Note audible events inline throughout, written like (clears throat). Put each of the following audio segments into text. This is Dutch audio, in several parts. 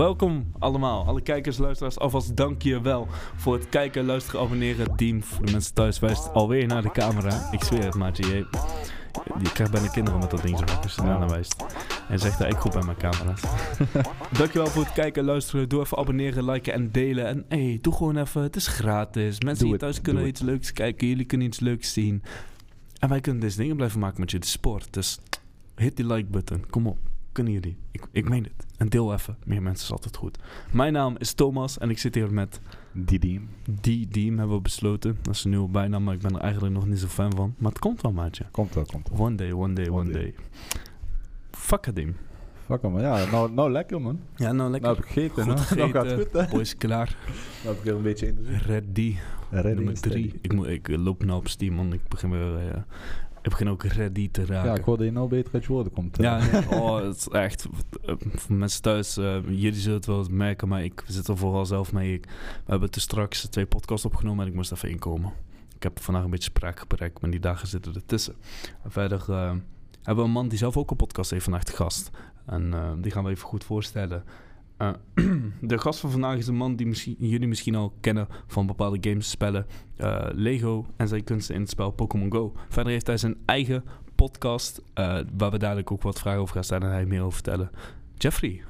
welkom allemaal. Alle kijkers, luisteraars, alvast dank je wel voor het kijken, luisteren, abonneren. Team, voor de mensen thuis wijst alweer naar de camera. Ik zweer het, maatje. Je, je krijgt bijna kinderen met dat ding zo als je daarna wijst. En zegt dat ik goed bij mijn camera's. (laughs) Dankjewel voor het kijken, luisteren. Doe even abonneren, liken en delen. En hey, doe gewoon even. Het is gratis. Mensen hier thuis kunnen iets leuks kijken. Jullie kunnen iets leuks zien. En wij kunnen deze dingen blijven maken met je. De sport. Dus hit die like button. Kom op. Kunnen jullie? Ik, ik meen het. En deel even. Meer mensen is altijd goed. Mijn naam is Thomas en ik zit hier met Didi. die Diem hebben we besloten. Dat is een nieuwe bijnaam, maar ik ben er eigenlijk nog niet zo fan van. Maar het komt wel, maatje. Komt wel, komt wel. One day, one day, one, One day. day. Fuck it. Fuck hem, ja. Nou, nou lekker, man. Ja, nou lekker. Nou heb ik gegeten, Goed. Nou gaat het gegeten. goed, hè. Boys klaar. Nou heb ik weer een beetje energie. Ready. Ready, Nummer drie. Ik, moet, ik loop nou op Steam, man. Ik begin weer... eh, ik begin ook ready te raken. Ja, ik hoorde je nou beter uit je woorden komt. hè. Ja, nee, (laughs) oh, het is echt. eh, Voor mensen thuis, eh, jullie zullen het wel merken, maar ik zit er vooral zelf mee. Ik, we hebben te straks twee podcasts opgenomen en ik moest even inkomen. Ik heb vandaag een beetje spraakgebrek, maar die dagen zitten ertussen. En verder eh, hebben we een man die zelf ook een podcast heeft vandaag te gast. En die gaan we even goed voorstellen. Eh, (clears throat) de gast van vandaag is een man die misschien, jullie misschien al kennen van bepaalde games, spellen, eh, Lego en zijn kunsten in het spel Pokémon Go. Verder heeft hij zijn eigen podcast, eh, waar we dadelijk ook wat vragen over gaan stellen en hij meer over vertellen. Jeffrey,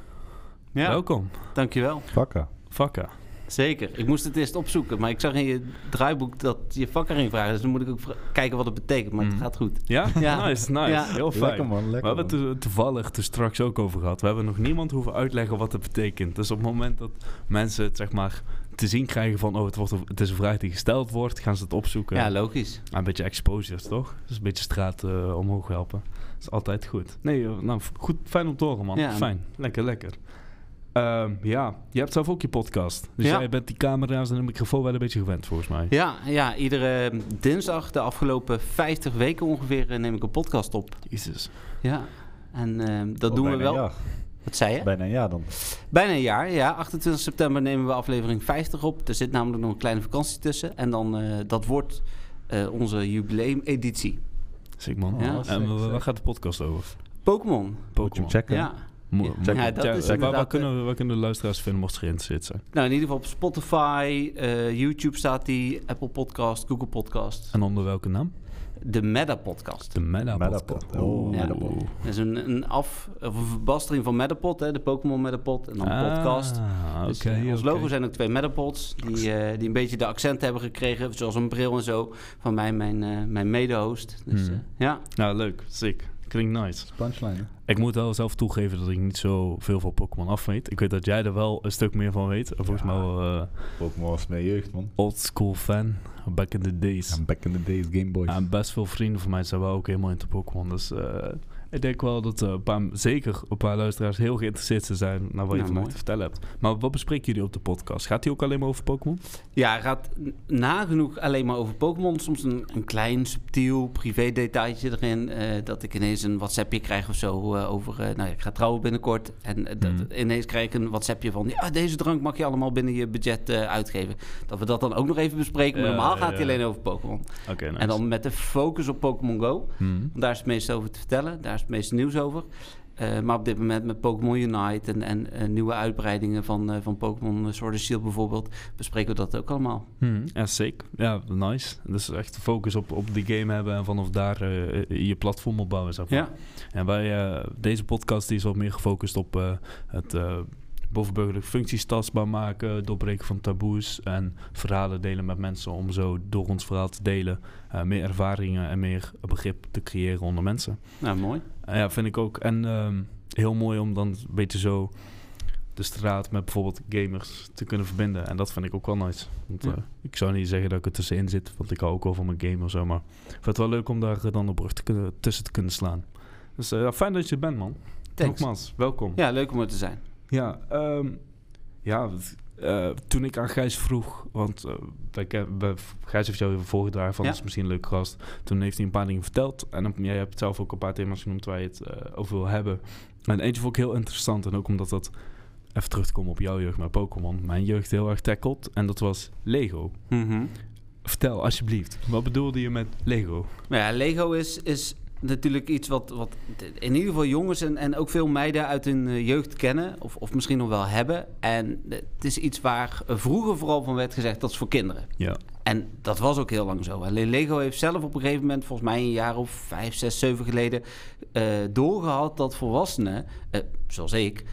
Ja, welkom. dankjewel. Vakka. Vakka. Zeker. Ik moest het eerst opzoeken, maar ik zag in je draaiboek dat je vakker ging vragen. Dus dan moet ik ook kijken wat het betekent, maar het gaat goed. Ja? (laughs) Ja. Nice, nice. Ja. Heel fijn. Lekker, man. We Lekker, hebben het er toevallig er straks ook over gehad. We hebben nog niemand hoeven uitleggen wat het betekent. Dus op het moment dat mensen het zeg maar te zien krijgen van... oh, het, wordt, het is een vraag die gesteld wordt, gaan ze het opzoeken. Ja, logisch. Een beetje exposure, toch? Dus een beetje straat eh, omhoog helpen. Dat is altijd goed. Nee, eh, nou, goed, fijn om te horen, man. Ja. Fijn. Lekker, lekker. Ehm, ja, je hebt zelf ook je podcast. Dus Ja. jij bent die camera's en de microfoon wel een beetje gewend, volgens mij. Ja, ja, iedere dinsdag de afgelopen 50 weken ongeveer eh, neem ik een podcast op. Jezus. Ja, en eh, dat Oh, doen we wel. Wat zei je? Bijna een jaar dan. Bijna een jaar, ja. 28 september nemen we aflevering 50 op. Er zit namelijk nog een kleine vakantie tussen. En dan, eh, dat wordt eh, onze jubileumeditie. Sick, man. Ja. en sick, wa- waar gaat de podcast over? Pokémon. Pokémon. checken. Ja. Mo- Ja, mo- ja, dat ja, is waar, kunnen, we- waar kunnen de luisteraars vinden mochten ze geïnteresseerd zijn? Nou, in ieder geval op Spotify, eh, YouTube staat die, Apple Podcast, Google Podcast. En onder welke naam? De Meta Podcast. De Meta Metapod. Podcast. Oh, Ja. Metapod. Dat is een, een af, of een verbastering van Metapod, hè, de Pokémon Metapod en dan podcast. Ah, Dus, oké. eh, ons oké. logo zijn ook twee Metapods, die, eh, die een beetje de accent hebben gekregen, zoals een bril en zo, van mij, mijn, eh, mijn mede-host. Dus Hmm. eh, ja, Nou, leuk. Sick. Klinkt nice. Punchline, hè? Ik moet wel zelf toegeven dat ik niet zo veel van Pokémon af weet. Ik weet dat jij er wel een stuk meer van weet. En Volgens Ja. mij wel eh, Pokémon was mijn jeugd, man. old school fan. Back in the days. En back in the days, Game Boys. En best veel vrienden van mij zijn wel ook helemaal into Pokémon. Dus eh, ik denk wel dat eh, een paar, zeker een paar luisteraars heel geïnteresseerd zijn naar wat je mooi. te vertellen hebt. Maar wat bespreken jullie op de podcast? Gaat die ook alleen maar over Pokémon? Ja, gaat nagenoeg alleen maar over Pokémon. Soms een, een klein, subtiel privé detailtje erin. eh, dat ik ineens een WhatsAppje krijg of zo eh, over... nou ja, ik ga trouwen binnenkort. En dat, Mhm. ineens krijg ik een WhatsAppje van... Ja, deze drank mag je allemaal binnen je budget uitgeven. Dat we dat dan ook nog even bespreken. Maar normaal gaat hij alleen over Pokémon. Oké, nice. En dan met de focus op Pokémon Go. Hmm. Want daar is het meeste over te vertellen. Daar is het meeste nieuws over. Eh, maar op dit moment met Pokémon Unite en, en eh, nieuwe uitbreidingen van, eh, van Pokémon Sword and Shield bijvoorbeeld... bespreken we dat ook allemaal. Hmm, Ja, sick. Ja, nice. Dus echt de focus op, op die game hebben en vanaf daar je platform opbouwen, zeg maar. Ja. En wij, eh, deze podcast die is wat meer gefocust op het bovenburgerlijke functies tastbaar maken, doorbreken van taboes en verhalen delen met mensen om zo door ons verhaal te delen eh, meer ervaringen en meer begrip te creëren onder mensen. Nou, mooi. Eh, ja, vind ik ook. En ehm, heel mooi om dan een beetje zo de straat met bijvoorbeeld gamers te kunnen verbinden. En dat vind ik ook wel nice. Want Ja. eh, ik zou niet zeggen dat ik er tussenin zit, want ik hou ook wel van mijn game of zo. Maar ik vind het wel leuk om daar dan op brug te kunnen, tussen te kunnen slaan. Dus fijn dat je er bent, man. Thanks. Nogmaals, welkom. Ja, leuk om er te zijn. Ja, ehm, ja eh, toen ik aan Gijs vroeg, want eh, wij ken- wij- Gijs heeft jou even voorgedragen van Ja. dat is misschien een leuke gast. Toen heeft hij een paar dingen verteld en dan, jij hebt zelf ook een paar thema's genoemd waar je het eh, over wil hebben. En eentje vond ik heel interessant en ook omdat dat even terug te komen op jouw jeugd met Pokémon, mijn jeugd heel erg tackelt en dat was Lego. Mhm. Vertel alsjeblieft, wat bedoelde je met Lego? Maar ja, Lego is, is natuurlijk iets wat, wat in ieder geval jongens en, en ook veel meiden uit hun eh, jeugd kennen. Of, of misschien nog wel hebben. En het is iets waar vroeger vooral van werd gezegd dat is voor kinderen. Ja. En dat was ook heel lang zo. Alleen Lego heeft zelf op een gegeven moment, volgens mij een jaar of vijf, zes, zeven geleden, uh, doorgehad dat volwassenen, uh, zoals ik,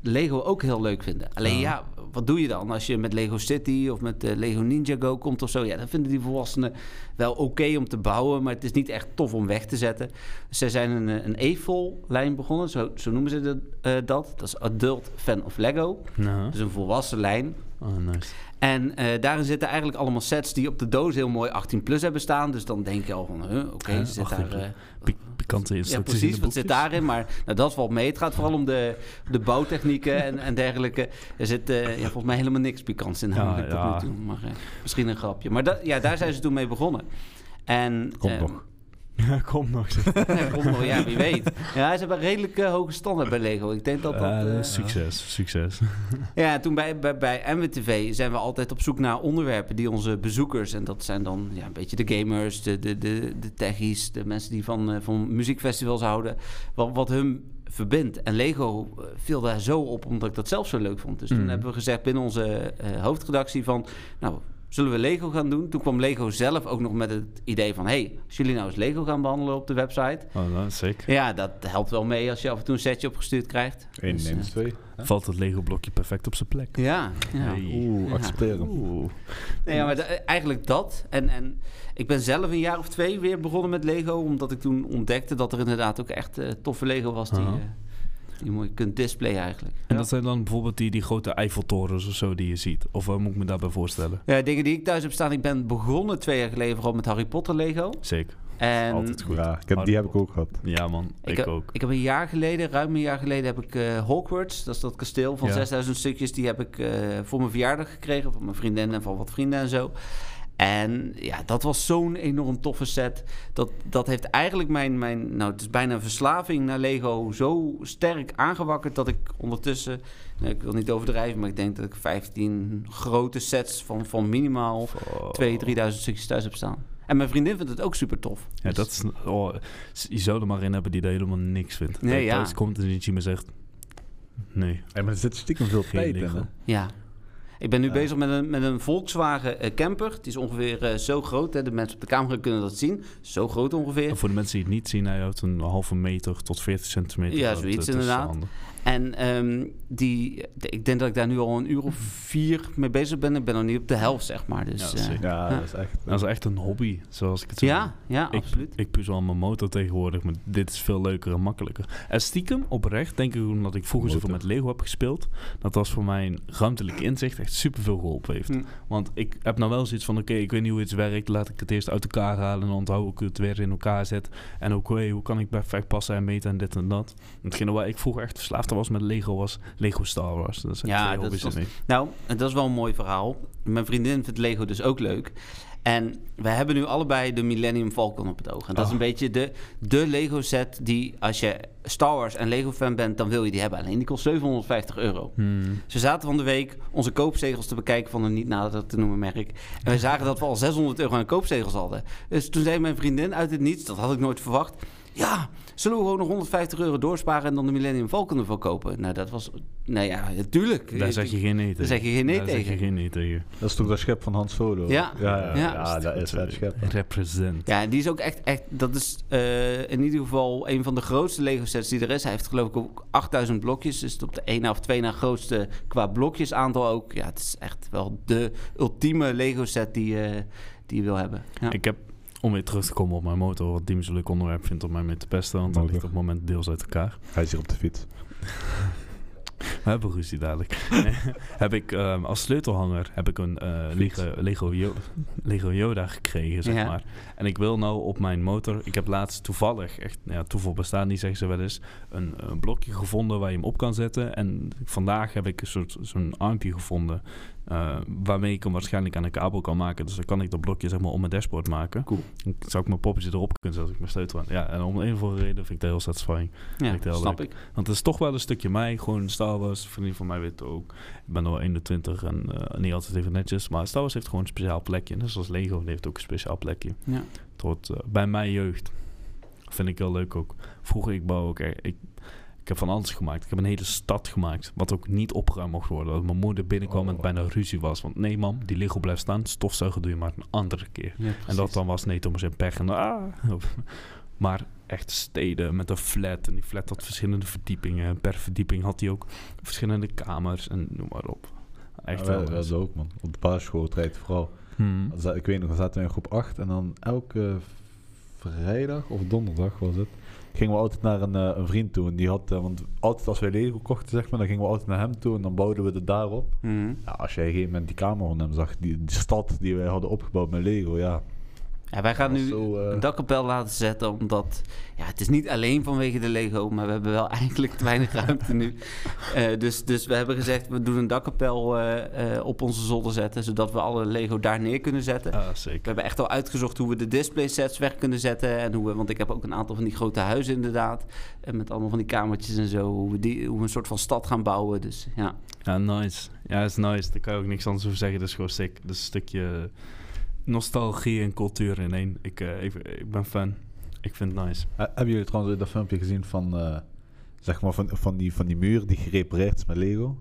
Lego ook heel leuk vinden. Alleen ja, wat doe je dan als je met Lego City of met uh, Lego Ninjago komt of zo? Ja, dan vinden die volwassenen wel oké om te bouwen, maar het is niet echt tof om weg te zetten. Ze zijn een, een EFOL-lijn begonnen, zo, zo noemen ze de, uh, dat. Dat is Adult Fan of Lego. Nou. Dus een volwassen lijn. Oh, nice. En uh, daarin zitten eigenlijk allemaal sets die op de doos heel mooi 18 plus hebben staan. Dus dan denk je al van, huh, oké, okay, zit daar... Uh, pikante ja, precies, wat zit daarin? Maar nou, dat valt mee. Het gaat vooral om de, de bouwtechnieken en, en dergelijke. Er zit ja, volgens mij helemaal niks pikants in. Ja, ja. toe. Maar misschien een grapje. Maar dat, ja, daar zijn ze toen mee begonnen. En, Komt nog. (laughs) Ja, kom nog. ja, nog, ja, wie weet. Ja, ze hebben redelijk uh, hoge standaard bij Lego. Ik denk dat dat... Uh, succes, succes. (laughs) ja, toen bij, bij, bij MWTV zijn we altijd op zoek naar onderwerpen die onze bezoekers... en dat zijn dan ja, een beetje de gamers, de, de, de, de techies... de mensen die van, uh, van muziekfestivals houden... wat, wat hun verbindt. En Lego viel daar zo op, omdat ik dat zelf zo leuk vond. Dus Mm. toen hebben we gezegd binnen onze hoofdredactie van... nou, zullen we Lego gaan doen? Toen kwam Lego zelf ook nog met het idee van... hey, als jullie nou eens Lego gaan behandelen op de website... Oh, nou, zeker. Ja, dat helpt wel mee als je af en toe een setje opgestuurd krijgt. Eén Dus, neemt eh, twee. Valt het Lego-blokje perfect op zijn plek. Ja, ja. Hey. Oeh, Ja. accepteren. Oeh. Nee, ja, maar eigenlijk dat. En, en ik ben zelf een jaar of twee weer begonnen met Lego... omdat ik toen ontdekte dat er inderdaad ook echt eh, toffe Lego was... eh, die je kunt displayen eigenlijk. En Ja. dat zijn dan bijvoorbeeld die, die grote Eiffeltorens of zo die je ziet. Of wat moet ik me daarbij voorstellen? Ja, dingen die ik thuis heb staan. Ik ben begonnen twee jaar geleden vooral met Harry Potter Lego. Zeker. En Altijd goed. Ja, ik heb, die heb ik ook gehad. Ja man, ik, Ik, heb, ook. ik heb een jaar geleden, ruim een jaar geleden, heb ik eh Hogwarts. Dat is dat kasteel van Ja. 6000 stukjes. Die heb ik eh, voor mijn verjaardag gekregen. Van mijn vriendin en van wat vrienden en zo. En ja, dat was zo'n enorm toffe set. Dat, dat heeft eigenlijk mijn, mijn, nou het is bijna een verslaving naar Lego zo sterk aangewakkerd dat ik ondertussen, nou, ik wil niet overdrijven, maar ik denk dat ik 15 grote sets van, van minimaal Oh. 2.000, 3.000 stukjes thuis heb staan. En mijn vriendin vindt het ook super tof. Ja, dat is... Oh, je zou er maar in hebben die er helemaal niks vindt. Nee, Dat ja. thuis komt en iets meer zegt... Nee, Hey, maar er zit stiekem veel geen tijd in. Lego. hè? Ja. Ik ben nu bezig met een, met een Volkswagen eh, camper. Het is ongeveer eh, zo groot. Hè. De mensen op de camera kunnen dat zien. Zo groot ongeveer. En voor de mensen die het niet zien, hij houdt een halve meter tot 40 centimeter. Ja, zoiets eh, inderdaad. En ehm, die, ik denk dat ik daar nu al een uur of vier mee bezig ben. Ik ben nog niet op de helft, zeg maar. Dus, Ja, eh, zeker. Ja, Ja. dat is echt... Dat is echt een hobby, zoals ik het zeg. ja, ja, Ik, absoluut. ik puzzel aan mijn motor tegenwoordig, maar dit is veel leuker en makkelijker. En stiekem, oprecht, denk ik omdat ik vroeger zoveel met. Lego heb gespeeld, dat was voor mijn ruimtelijk inzicht echt superveel geholpen heeft. Hm. Want ik heb nou wel zoiets van, oké, ik weet niet hoe iets werkt, laat ik het eerst uit elkaar halen en dan onthoud hoe ik het weer in elkaar zet. En ook, hey, hoe kan ik perfect passen en meten en dit en dat. Hetgene waar ik vroeger echt verslaafd was met Lego was Lego Star Wars. Dat zijn Ja, dat is-. Nou, en dat is wel een mooi verhaal. Mijn vriendin vindt Lego dus ook leuk. En we hebben nu allebei de Millennium Falcon op het oog. En dat is Ah. een beetje de, de Lego set die, als je Star Wars en Lego fan bent, dan wil je die hebben. Alleen die kost 750 euro. Hmm. Ze zaten van de week onze koopzegels te bekijken van een niet nader te noemen merk. En we zagen dat we al 600 euro aan koopzegels hadden. Dus toen zei mijn vriendin uit het niets, dat had ik nooit verwacht. Ja, zullen we gewoon nog 150 euro doorsparen en dan de Millennium Falcon ervoor kopen? Nou, dat was... Nou ja, natuurlijk. Daar zeg je geen nee tegen. Daar zeg je geen nee Daar zeg tegen. je geen nee tegen. Dat is toch dat schep van Hans Solo? Ja. Ja, ja, Ja. ja, dat is het schep. Represent. Ja, die is ook echt, echt dat is eh, in ieder geval een van de grootste Lego sets die er is. Hij heeft geloof ik ook 8000 blokjes, dus op de ene of twee na grootste qua blokjesaantal ook. Ja, het is echt wel de ultieme Lego set die, eh, die je wil hebben. Ja. Ik heb, om weer terug te komen op mijn motor, wat Diem leuk onderwerp vindt om mij mee te pesten, want dat Motor. ligt op het moment deels uit elkaar. Hij is hier op de fiets. (laughs) We hebben ruzie dadelijk. (laughs) Heb ik ehm, als sleutelhanger heb ik een eh, Lego, Lego, Yo- Lego Yoda gekregen, zeg Ja. maar. En ik wil nou op mijn motor, ik heb laatst toevallig, echt, nou ja, toeval bestaat niet, zeggen ze wel eens, een, een blokje gevonden waar je hem op kan zetten. En vandaag heb ik een soort zo'n armpje gevonden, eh, waarmee ik hem waarschijnlijk aan een kabel kan maken. Dus dan kan ik dat blokje zeg maar om mijn dashboard maken. Cool. Dan zou ik mijn poppetje erop kunnen zetten als ik mijn sleutel aan. Ja, en om een of andere reden vind ik dat heel satisfying. Ja, ik snap leuk. ik. Want het is toch wel een stukje mij. Gewoon Star Wars. Vriendin van mij weet het ook. Ik ben al 21 en eh, niet altijd even netjes. Maar Star Wars heeft gewoon een speciaal plekje. Net zoals Lego heeft ook een speciaal plekje. Ja. Tot eh, bij mijn jeugd. Vind ik heel leuk ook. Vroeger, ik bouw ook... Ik, ik heb van alles gemaakt. Ik heb een hele stad gemaakt. Wat ook niet opgeruimd mocht worden. Dat mijn moeder binnenkwam en het Oh. bijna ruzie was. Want nee, mam, die Lego blijft staan. Stofzuigen doe je maar een andere keer. Ja, En dat dan was nee, Thomas en pech. En ah. (laughs) Maar echt steden met een flat. En die flat had verschillende verdiepingen. En per verdieping had hij ook verschillende kamers. En noem maar op. Echt Ja, wel. dat ook, man. Op de basisschool rijdt vooral. Hmm. Ik weet nog, we zaten in groep 8 en dan elke vrijdag of donderdag was het. Gingen we altijd naar een, eh, een vriend toe. En die had, eh, want altijd als wij Lego kochten, zeg maar, dan gingen we altijd naar hem toe en dan bouwden we het daarop. Mhm. Ja, als jij op een gegeven moment die kamer van hem zag, die, die stad die wij hadden opgebouwd met Lego, ja. Ja, wij gaan nu zo, eh, een dakkapel laten zetten, omdat... Ja, het is niet alleen vanwege de Lego, maar we hebben wel (laughs) eigenlijk te weinig ruimte nu. Eh, dus, dus we hebben gezegd, we doen een dakkapel eh, op onze zolder zetten, zodat we alle Lego daar neer kunnen zetten. Ah, We zeker. hebben echt al uitgezocht hoe we de display sets weg kunnen zetten. En hoe we, want ik heb ook een aantal van die grote huizen inderdaad. En met allemaal van die kamertjes en zo. Hoe we, die, hoe we een soort van stad gaan bouwen. Dus ja. Ja, nice. Ja, is nice. Daar kan je ook niks anders over zeggen. Dat is gewoon sick. Dat is een stukje nostalgie en cultuur in één. Ik, eh, ik, ik ben fan. Ik vind het nice. Hebben jullie trouwens dat filmpje gezien van, eh, zeg maar, van, van, die, van die muur die gerepareerd is met Lego?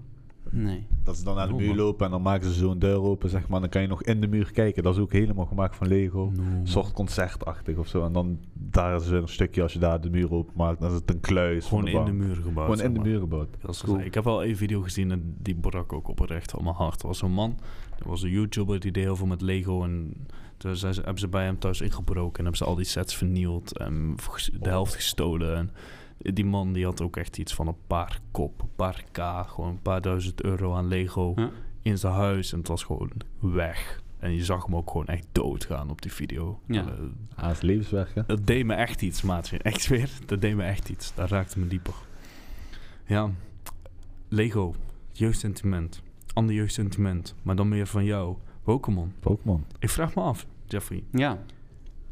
Nee. Dat ze dan naar de Oh, muur lopen en dan maken ze zo'n deur open, zeg maar. Dan kan je nog in de muur kijken. Dat is ook helemaal gemaakt van Lego. Een soort concertachtig of zo. En dan daar is weer een stukje, als je daar de muur open maakt, dan is het een kluis. van Gewoon in de muur gebouwd. Gewoon zeg in de muur gebouwd. Dat is Cool. cool. Ik heb wel een video gezien en die brak ook oprecht van mijn hart. Er was een man, er was een YouTuber die deed heel veel met Lego. En toen zijn ze, hebben ze bij hem thuis ingebroken en hebben ze al die sets vernield en de helft gestolen. En die man die had ook echt iets van een paar kop, een paar k, gewoon een paar duizend euro aan Lego Ja. in zijn huis. En het was gewoon weg. En je zag hem ook gewoon echt doodgaan op die video. Ja. Eh, Ah, het is levenswerk, hè? dat deed me echt iets, maatje. Echt weer, dat deed me echt iets. Dat raakte me dieper. Ja, Lego, jeugdsentiment. Ander jeugdsentiment, maar dan meer van jou. Pokémon. Pokémon. Ik vraag me af, Jeffrey. Ja.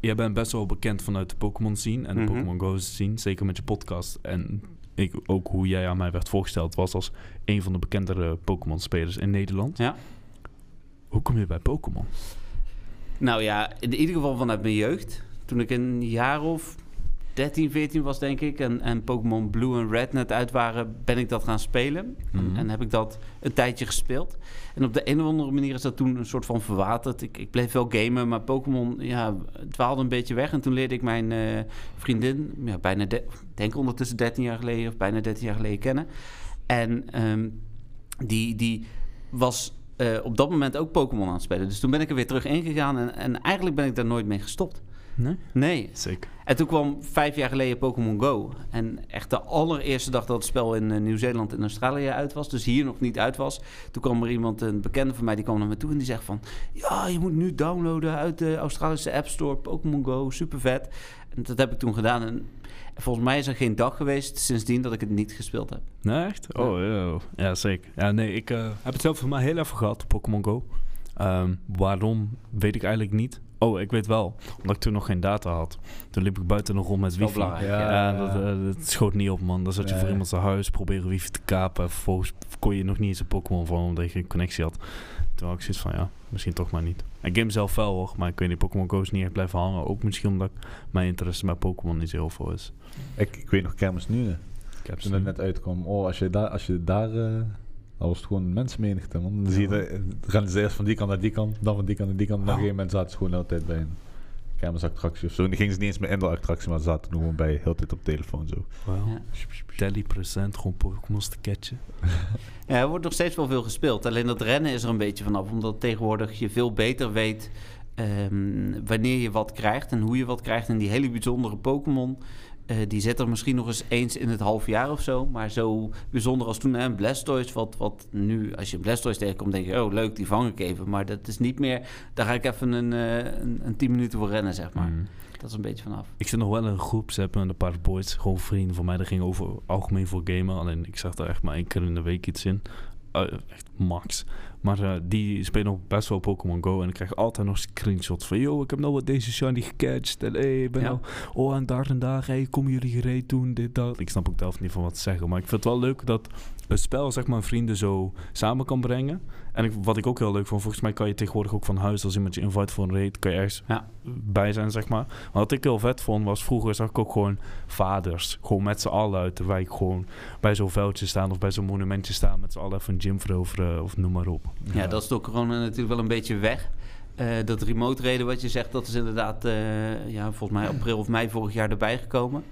Jij bent best wel bekend vanuit de Pokémon scene en de Mhm. Pokémon Go scene. Zeker met je podcast. En ik, ook hoe jij aan mij werd voorgesteld was als een van de bekendere Pokémon spelers in Nederland. Ja. Hoe kom je bij Pokémon? Nou ja, in ieder geval vanuit mijn jeugd. Toen ik een jaar of 13, 14 was, denk ik. En, en Pokémon Blue en Red net uit waren, ben ik dat gaan spelen. En- Mhm. En, heb ik dat een tijdje gespeeld. En op de een of andere manier is dat toen een soort van verwaterd. Ik, ik bleef wel gamen, maar Pokémon ja, dwaalde een beetje weg. En toen leerde ik mijn eh, vriendin, ja, bijna, de, denk ondertussen 13 jaar geleden of bijna 13 jaar geleden kennen. En ehm, die, die was eh, op dat moment ook Pokémon aan het spelen. Dus toen ben ik er weer terug ingegaan en, en eigenlijk ben ik daar nooit mee gestopt. Nee? Nee. Zeker. En toen kwam vijf jaar geleden Pokémon Go. En echt de allereerste dag dat het spel in eh, Nieuw-Zeeland en Australië uit was, dus hier nog niet uit was, toen kwam er iemand, een bekende van mij, die kwam naar me toe en die zegt van, ja, je moet nu downloaden uit de Australische App Store, Pokémon Go, super vet. En dat heb ik toen gedaan en volgens mij is er geen dag geweest sindsdien dat ik het niet gespeeld heb. Nee, echt? Oh, ja, ja zeker. Ja, nee, ik eh, heb het zelf voor mij heel even gehad, Pokémon Go. Ehm, waarom, weet ik eigenlijk niet. Oh, ik weet wel. Omdat ik toen nog geen data had. Toen liep ik buiten nog rond met wifi. Ja. Ja, Ja. dat, eh, dat schoot niet op, man. Dan zat je Nee. voor iemand zijn huis, proberen wifi te kapen. Vervolgens kon je nog niet eens een Pokémon van, omdat je geen connectie had. Toen had ik zoiets van, ja, misschien toch maar niet. Ik game zelf wel, hoor. Maar ik weet niet, Pokémon Go is niet echt blijven hangen. Ook misschien omdat mijn interesse bij Pokémon niet zo heel veel is. Ik, ik weet nog kermis nu. Ik heb toen ze het net uitkwam. Oh, als je daar, als je daar, eh dan was het gewoon mensenmenigte, man. Dan Ja. zie je, de, dan rennen ze eerst van die kant naar die kant, dan van die kant naar die kant. En op een gegeven moment zaten ze gewoon de hele tijd bij een kermisattractie of zo. En die gingen ze niet eens meer in de attractie, maar ze zaten nog gewoon bij, heel tijd op telefoon zo. wel. Ja. Telly present, gewoon Pokémon's te catchen. (laughs) Ja, er wordt nog steeds wel veel gespeeld. Alleen dat rennen is er een beetje vanaf. Omdat tegenwoordig je veel beter weet ehm, wanneer je wat krijgt en hoe je wat krijgt. En die hele bijzondere Pokémon, eh, die zit er misschien nog eens eens in het half jaar of zo. Maar zo bijzonder als toen een Blastoise, wat, wat nu, als je een Blastoise tegenkomt, denk je, oh leuk, die vang ik even. Maar dat is niet meer, daar ga ik even een, eh, een, een 10 minuten voor rennen, zeg maar. Mm. Dat is een beetje vanaf. Ik zit nog wel in een groep, ze hebben een paar boys, gewoon vrienden van mij, dat ging over algemeen voor gamen. Alleen ik zag daar echt maar één keer in de week iets in. Eh, echt max. Maar eh, die spelen nog best wel Pokémon Go. En ik krijg altijd nog screenshots van... Yo, ik heb nou wat deze shiny gecatcht. En hey, ik ben Ja. nou... Oh, en daar en daar. Hey, komen jullie gereed doen? Dit, dat. Ik snap ook zelf niet van wat te zeggen. Maar ik vind het wel leuk dat het spel, zeg maar, vrienden zo samen kan brengen. En ik, wat ik ook heel leuk vond... Volgens mij kan je tegenwoordig ook van huis... Als iemand je invite voor een raid... Kan je ergens Ja. bij zijn, zeg maar. Maar wat ik heel vet vond... Was vroeger zag ik ook gewoon vaders... Gewoon met z'n allen uit de wijk... Gewoon bij zo'n veldje staan... Of bij zo'n monumentje staan... Met z'n allen even een gym veroveren... Of noem maar op. Ja, dat is door corona natuurlijk wel een beetje weg. Eh, dat remote reden wat je zegt, dat is inderdaad eh, ja, volgens mij april of mei vorig jaar erbij gekomen.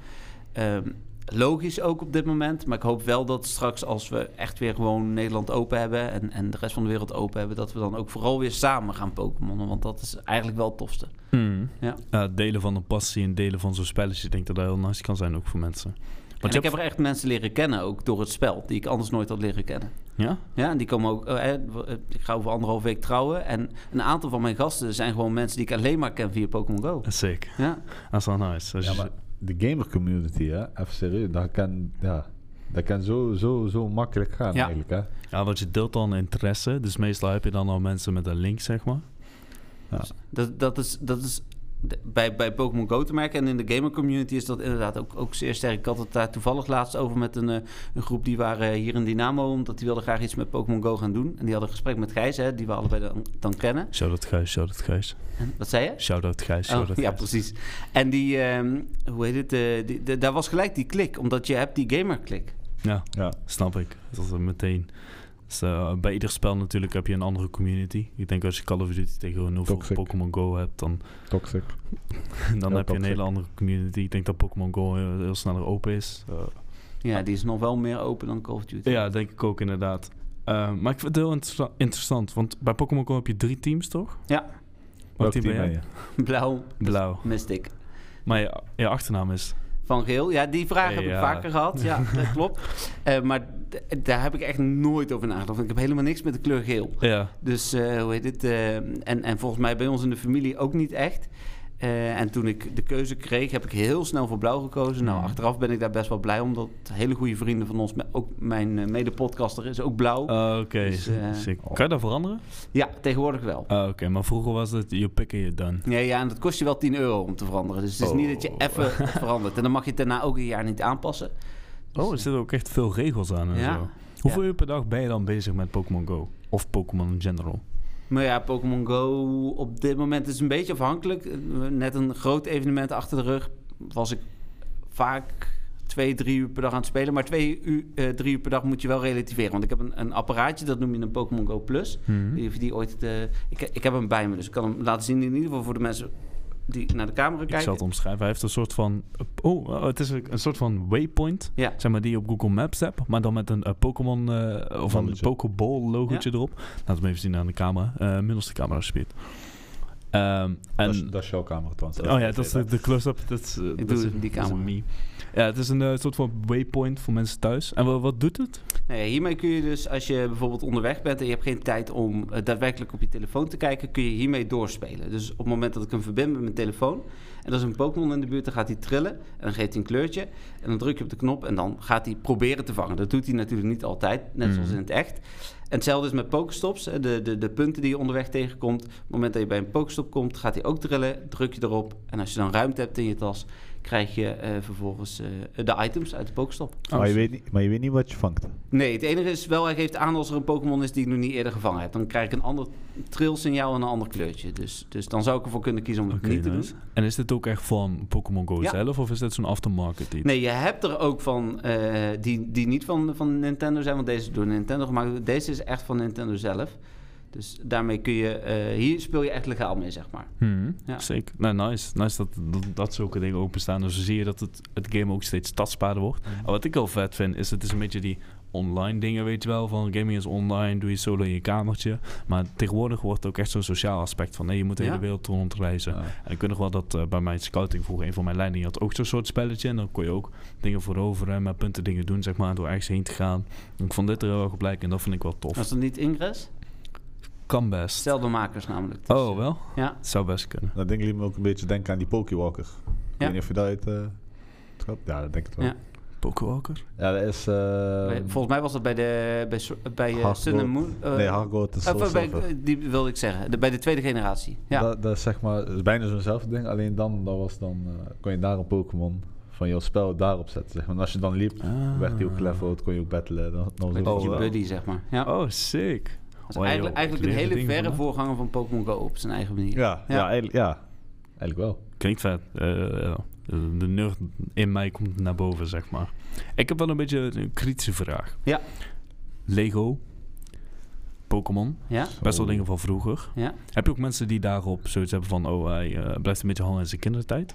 Ehm, logisch ook op dit moment, maar ik hoop wel dat straks als we echt weer gewoon Nederland open hebben en, en de rest van de wereld open hebben, dat we dan ook vooral weer samen gaan Pokémonnen, want dat is eigenlijk wel het tofste. Ja. Ja, delen van een passie en delen van zo'n spelletje. Ik denk dat dat heel nice kan zijn ook voor mensen. En je ik hebt- heb er echt mensen leren kennen, ook door het spel, die ik anders nooit had leren kennen. Ja? Ja, en die komen ook. eh, eh, ik ga over anderhalf week trouwen. En een aantal van mijn gasten zijn gewoon mensen die ik alleen maar ken via Pokémon Go. Zeker. Ja, Dat is wel nice. Ja, maar de gamer community, hè, even serieus, dat kan, ja, dat kan zo, zo, zo makkelijk gaan Ja. eigenlijk. Hè. ja, want je deelt dan interesse. Dus meestal heb je dan al mensen met een link, zeg maar. dat, dat is. Dat is de- bij, bij Pokémon Go te merken. En in de gamer community is dat inderdaad ook, ook zeer sterk. Ik had het daar toevallig laatst over met een, eh, een groep die waren hier in Dynamo. Omdat die wilden graag iets met Pokémon Go gaan doen. En die hadden een gesprek met Gijs, hè, die we allebei dan, dan kennen. Shout-out Gijs, shout-out Gijs. En, wat zei je? Shout-out Gijs, Oh, ja, Gijs. precies. En die, ehm, hoe heet het? eh, die, de- daar was gelijk die klik, omdat je hebt die gamer klik. Ja, Ja. snap ik. Dat is er meteen. Dus, eh, bij ieder spel natuurlijk heb je een andere community. Ik denk als je Call of Duty tegenover. Pokémon Go hebt, dan, Toxic. (laughs) dan Ja, heb je een hele andere community. Ik denk dat Pokémon Go heel, heel sneller open is. Eh, Ja, die is nog wel meer open dan Call of Duty. Ja, denk ik ook inderdaad. Eh, maar ik vind het heel interessa- interessant, want bij Pokémon Go heb je drie teams, toch? Ja. Welk team ben je? Blauw, Blauw. Mystic. Maar je, je achternaam is... Van geel. Ja, die vraag heb ik vaker gehad. Ja, (laughs) dat klopt. Eh, maar daar heb ik echt nooit over nagedacht. Ik heb helemaal niks met de kleur geel. Ja, Dus eh, hoe heet het? eh, en, en volgens mij bij ons in de familie ook niet echt. Eh, en toen ik de keuze kreeg, heb ik heel snel voor blauw gekozen. Nou, Mhm. achteraf ben ik daar best wel blij om. Omdat hele goede vrienden van ons, ook mijn eh, mede-podcaster is ook blauw. Ah, oké. Dus, eh, Sick. Kan je dat veranderen? Ja, tegenwoordig wel. Ah, oké. Maar vroeger was het, you pick it, done. Ja, ja, en dat kost je wel 10 euro om te veranderen. Dus het is niet dat je Oh. even (laughs) verandert. En dan mag je het daarna ook een jaar niet aanpassen. Dus, Oh, er zitten ook echt veel regels aan en Ja. zo. Hoeveel uur per dag ben je dan bezig met Pokémon Go? Of Pokémon in general? Maar ja, Pokémon Go op dit moment is een beetje afhankelijk. Net een groot evenement achter de rug was ik vaak twee, drie uur per dag aan het spelen. Maar twee uur, eh, drie uur per dag moet je wel relativeren. Want ik heb een, een apparaatje, dat noem je een Pokémon Go Plus. Niet of je die ooit... eh, ik, ik heb hem bij me, dus ik kan hem laten zien in ieder geval voor de mensen die naar de camera Ik kijken. zal het omschrijven. Hij heeft een soort van... Oh, oh, het is een, een soort van waypoint. Ja. Zeg maar die je op Google Maps hebt. Maar dan met een eh, Pokémon... eh, of een. Pokéball logootje erop. Laten we hem even zien aan de camera. Eh middelste camera speed. Ehm, en... dat, is, dat is jouw camera trouwens. Oh ja, dat is de, de close-up. Dat is, eh, dat doe is, het in die is camera. Ja, het is een eh, soort van waypoint voor mensen thuis. En wat, wat doet het? Nou ja, hiermee kun je dus, als je bijvoorbeeld onderweg bent en je hebt geen tijd om eh, daadwerkelijk op je telefoon te kijken, kun je hiermee doorspelen. Dus op het moment dat ik hem verbind met mijn telefoon en er is een Pokémon in de buurt, dan gaat hij trillen en dan geeft hij een kleurtje. En dan druk je op de knop en dan gaat hij proberen te vangen. Dat doet hij natuurlijk niet altijd, net Mhm. zoals in het echt. En hetzelfde is met Pokestops, de, de, de punten die je onderweg tegenkomt. Op het moment dat je bij een Pokestop komt, gaat hij ook trillen, druk je erop. En als je dan ruimte hebt in je tas, krijg je eh, vervolgens eh, de items uit de Pokestop. maar, je weet niet, maar je weet niet wat je vangt. Nee, het enige is wel, hij geeft aan als er een Pokémon is die ik nog niet eerder gevangen heb. Dan krijg ik een ander trilsignaal en een ander kleurtje. Dus, dus dan zou ik ervoor kunnen kiezen om het niet te doen. En is dit ook echt van Pokémon Go Ja. zelf? Of is dit zo'n aftermarket iets? Nee, je hebt er ook van eh, die, die niet van, van Nintendo zijn, want deze is door Nintendo gemaakt. Deze is echt van Nintendo zelf. Dus daarmee kun je, eh, hier speel je echt legaal mee, zeg maar. Hmm, Ja. Zeker. Nou, nice. Nice dat, dat, dat zulke dingen openstaan. Dus dan zie je dat het, het game ook steeds tastbaarder wordt. En wat ik wel vet vind, is het is een beetje die online dingen, weet je wel. Van gaming is online, doe je solo in je kamertje. Maar tegenwoordig wordt het ook echt zo'n sociaal aspect van... nee, je moet de hele Ja. wereld rondreizen. Ja. En ik weet nog wel dat eh, bij mijn scouting vroeger... een van mijn leidingen had ook zo'n soort spelletje. En dan kon je ook dingen veroveren, met punten dingen doen, zeg maar... door ergens heen te gaan. En ik vond dit er heel erg op lijken en dat vind ik wel tof. Was dat niet Ingress? Kan best. Zelfde makers namelijk. Dus, Oh, wel? Ja. Het zou best kunnen. Dan denk ik me ook een beetje denken aan die Pokewalker. Ik Ja. weet niet of je dat uit... eh, ja, dat denk ik wel. Ja. Pokewalker? Ja, dat is... eh, Bij- volgens mij was dat bij, de, bij, bij eh, Hard Sun and. Moon. eh, nee, is of, Soul eh, bij, die wilde ik zeggen. De, bij de tweede generatie. Ja. Dat, dat is zeg maar, dat is bijna zo'nzelfde ding. Alleen dan, dat was dan eh, kon je daar een Pokémon van jouw spel daarop zetten. Zeg maar. En als je dan liep, Ah. werd hij ook geleveld, kon je ook battelen. Dan, dan was met ook je Oh, wel. buddy, zeg maar. Ja. Oh, sick. Is Oh, eigenlijk, joh, eigenlijk een hele verre voorganger van Pokémon Go op zijn eigen manier. Ja, ja. Ja. eigenlijk, ja, eigenlijk wel. Klinkt vet. Eh, ja. de nerd in mij komt naar boven, zeg maar. Ik heb wel een beetje een kritische vraag. Ja. Lego, Pokémon, Ja? best wel Oh. dingen van vroeger. Ja? Heb je ook mensen die daarop zoiets hebben van... oh, hij eh, blijft een beetje hangen in zijn kindertijd?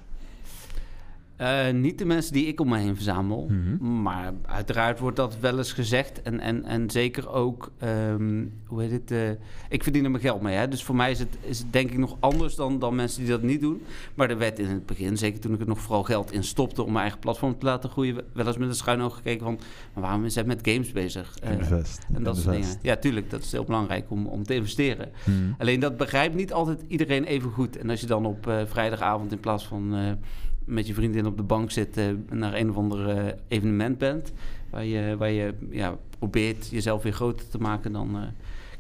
Eh, niet de mensen die ik om me heen verzamel. Mhm. Maar uiteraard wordt dat wel eens gezegd. En, en, en zeker ook, ehm, hoe heet het? eh, ik verdien er mijn geld mee. Hè? Dus voor mij is het, is het denk ik nog anders dan, dan mensen die dat niet doen. Maar er werd in het begin, zeker toen ik er nog vooral geld in stopte om mijn eigen platform te laten groeien, wel eens met een schuin oog gekeken van, maar waarom is hij met games bezig? Eh, Invest. en dat soort dingen. Ja, tuurlijk, dat is heel belangrijk om, om te investeren. Mhm. Alleen dat begrijpt niet altijd iedereen even goed. En als je dan op vrijdagavond in plaats van met je vriendin op de bank zit... eh, naar een of ander eh, evenement bent... waar je, waar je ja, probeert jezelf weer groter te maken... dan eh,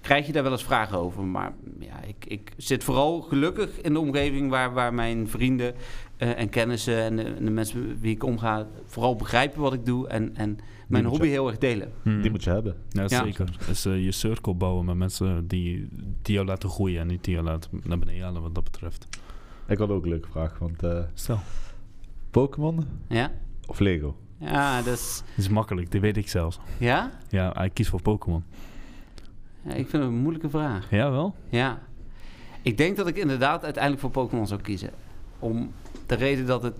krijg je daar wel eens vragen over. Maar ja, ik, ik zit vooral gelukkig in de omgeving... waar, waar mijn vrienden eh, en kennissen en de, en de mensen met wie ik omga... vooral begrijpen wat ik doe en, en mijn hobby je- heel erg delen. Mhm. Die moet je hebben. Ja, Ja. zeker. Dus je cirkel bouwen met mensen die, die jou laten groeien... en niet die jou laten naar beneden halen wat dat betreft. Ik had ook een leuke vraag, want eh, Stel. Pokémon Ja, of Lego? ja dus... Het is makkelijk, dit weet ik zelfs. Ja? Ja, hij kiest voor Pokémon. ja ik vind het een moeilijke vraag. Ja, wel? Ja. Ik denk dat ik inderdaad uiteindelijk voor Pokémon zou kiezen. Om de reden dat, het,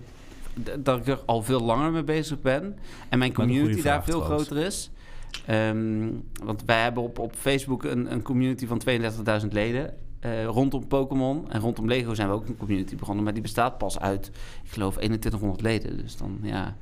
dat ik er al veel langer mee bezig ben. En mijn community daar vraag veel trouwens. groter is. Ehm, want wij hebben op, op Facebook een, een community van 32.000 leden. Eh, rondom Pokémon en rondom Lego zijn we ook een community begonnen. Maar die bestaat pas uit, ik geloof, 2100 leden. Dus dan, ja,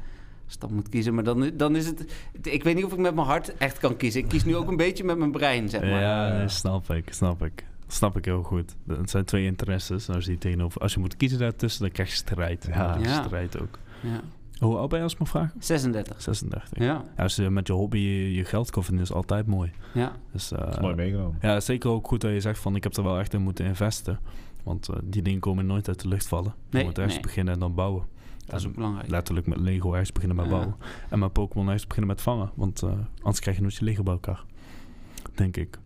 als ik dan moet kiezen. Maar dan, dan is het... Ik weet niet of ik met mijn hart echt kan kiezen. Ik kies nu ook een beetje met mijn brein, zeg maar. Ja, nee, snap ik, snap ik. Snap ik heel goed. Het zijn twee interesses. Als je, die tegenover, als je moet kiezen daartussen, dan krijg je strijd. Ja. strijd ook. Ja. Hoe oud ben je als ik mag vragen? 36. 36. Ja, Als je met je hobby je, geld kan verdienen, is altijd mooi. ja. Dus, eh, Dat is mooi meegenomen. Ja, zeker ook goed dat je zegt van ik heb er wel echt in moeten investen. Want eh, die dingen komen nooit uit de lucht vallen. Je Nee, moet ergens nee. beginnen en dan bouwen. Dat is ook belangrijk. Letterlijk met Lego ergens beginnen met Ja. bouwen. En met Pokémon ergens beginnen met vangen. Want eh, anders krijg je nooit je Lego bij elkaar. Denk ik.